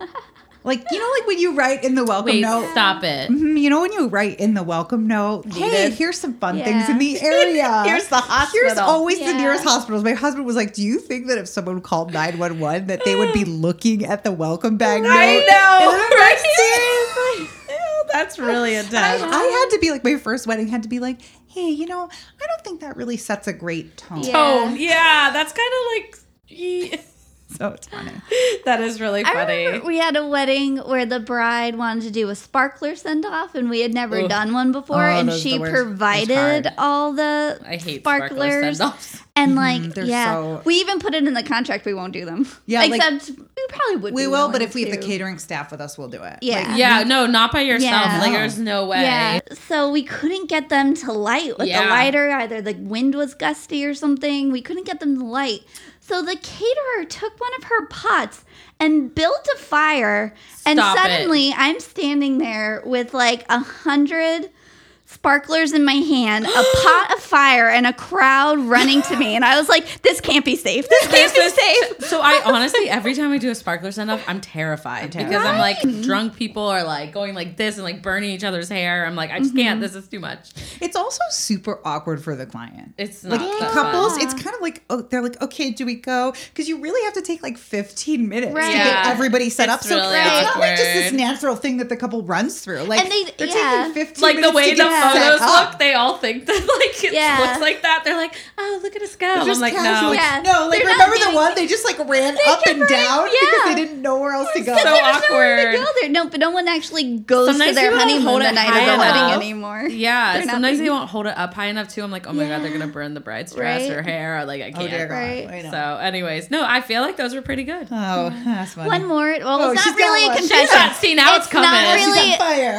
Like you know, like when you write in the welcome Wait, note. stop it. Mhm, You know when you write in the welcome note, hey, Needed. here's some fun Yeah. things in the area. Here's the hospital. Here's hospital. always the nearest hospitals. My husband was like, "Do you think that if someone called 911 that they would be looking at the welcome bag note?" I know, right? "Seriously?" That's really I, intense. I had to be like my first wedding had to be like, "Hey, you know, I don't think that really sets a great tone." Yeah. Tone. Yeah, that's kind of like. ye- So it's funny. That is really funny. we had a wedding where the bride wanted to do a sparkler send off, and we had never Ugh. done one before, Oh, and she the worst. It's provided all the I hate sparkler sparklers. send-offs. And mm-hmm, like, they're yeah, so- we even put it in the contract. We won't do them. Yeah, like- except we probably would. We be will, but if we have the catering staff with us, we'll do it. Yeah. Like, Yeah, no, not by yourself. Yeah. Like, there's no way. Yeah, so we couldn't get them to light with Yeah. the lighter. Either the wind was gusty or something. We couldn't get them to light. So the caterer took one of her pots and built a fire. and Stop it. suddenly I'm standing there with like a hundred sparklers in my hand, a pot of fire, and a crowd running to me. And I was like, this can't be safe. This can't be safe. So I honestly, every time I do a sparkler send off, I'm terrified because I'm like drunk people are like going like this and like burning each other's hair. I'm like, I just Mm-hmm. can't. This is too much. It's also super awkward for the client. It's not like that couples, fun. it's kind of like oh, they're like, okay, do we go? Because you really have to take like 15 minutes Right. to get everybody set up. It's So really it's not like just this natural thing that the couple runs through. Like And they- they're yeah. taking 15 Like the way to the get set photos up. look, they all think that like it Yeah. looks like that. They're like, oh, look at us go. They're I'm like, casual. no. Yeah. No, like They're remember the one they just like ran up and running- down because they didn't know where else to go. So There's nowhere to awkward. go there. No, but no one actually goes Sometimes to their honeymoon hold the night of the wedding anymore. Yeah, They're sometimes being- they won't hold it up high enough too. I'm like, oh my god, they're gonna burn the bride's dress Right. or hair. Or like I oh can't. dear Right. So, anyways, no, I feel like those were pretty good. oh, that's funny. One more. Well, Oh, it's not really a confession. see, now it's coming. not really.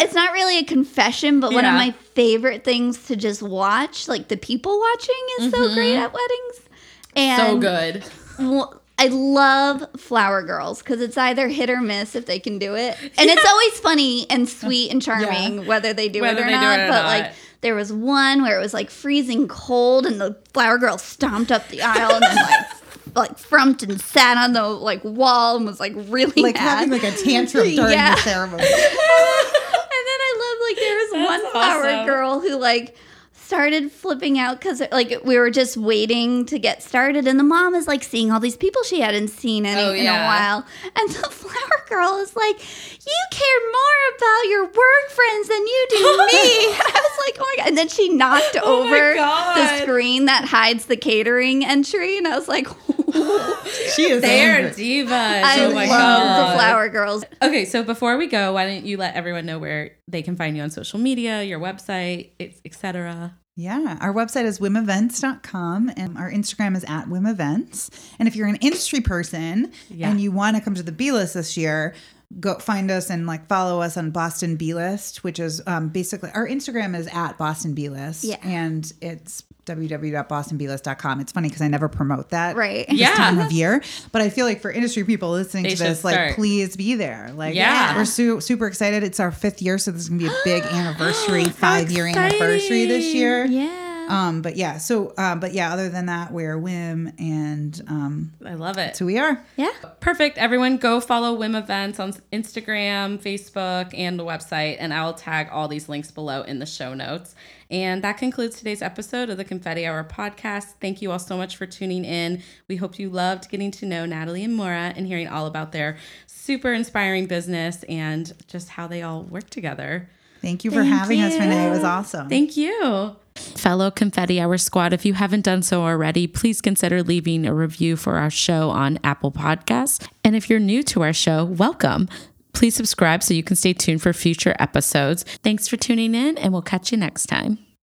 It's not really a confession, but one of my favorite things to just watch, like the people watching, is so great at weddings. And Mm-hmm. so good. Well, I love flower girls because it's either hit or miss if they can do it, and it's always funny and sweet and charming whether they do Whether it or not. it or but not. like there was one where it was like freezing cold, and the flower girl stomped up the aisle and then like like frumped and sat on the like wall and was like really like mad. having like a tantrum during Yeah. the ceremony. and then I love like there was That's one flower awesome. girl who like started flipping out because like we were just waiting to get started and the mom is like seeing all these people she hadn't seen any, Oh, in a while. And the flower girl is like you care more about your work friends than you do me. I was like oh my god. And then she knocked Oh over the screen that hides the catering entry and i was like She is They're divas. i oh love my god. the flower girls Okay, so before we go, why don't you let everyone know where they can find you on social media, your website, etc. Yeah, our website is whimevents.com and our Instagram is at whimevents. And if you're an industry person Yeah. and you want to come to the B list this year, go find us and like follow us on Boston B list, which is um, basically our Instagram is at Boston B list. Yeah. And it's www.bostonblist.com. It's funny because I never promote that Right. Yeah. time of year. But I feel like for industry people listening They to this, like please be there. Like Yeah. we're su- super excited. It's our fifth year, so this is gonna be a big anniversary, five year anniversary this year. yeah Um, but yeah, so um, but yeah, other than that, we're Whim and um, I love it. so we are. yeah Perfect. Everyone go follow Whim Events on Instagram, Facebook, and the website, and I'll tag all these links below in the show notes. And that concludes today's episode of the Confetti Hour podcast. Thank you all so much for tuning in. We hope you loved getting to know Natalie and Moira and hearing all about their super inspiring business and just how they all work together. Thank you for Thank having us, you. Renee. It was awesome. Thank you. Fellow Confetti Hour Squad, if you haven't done so already, please consider leaving a review for our show on Apple Podcasts. And if you're new to our show, welcome. Please subscribe so you can stay tuned for future episodes. Thanks for tuning in, and we'll catch you next time.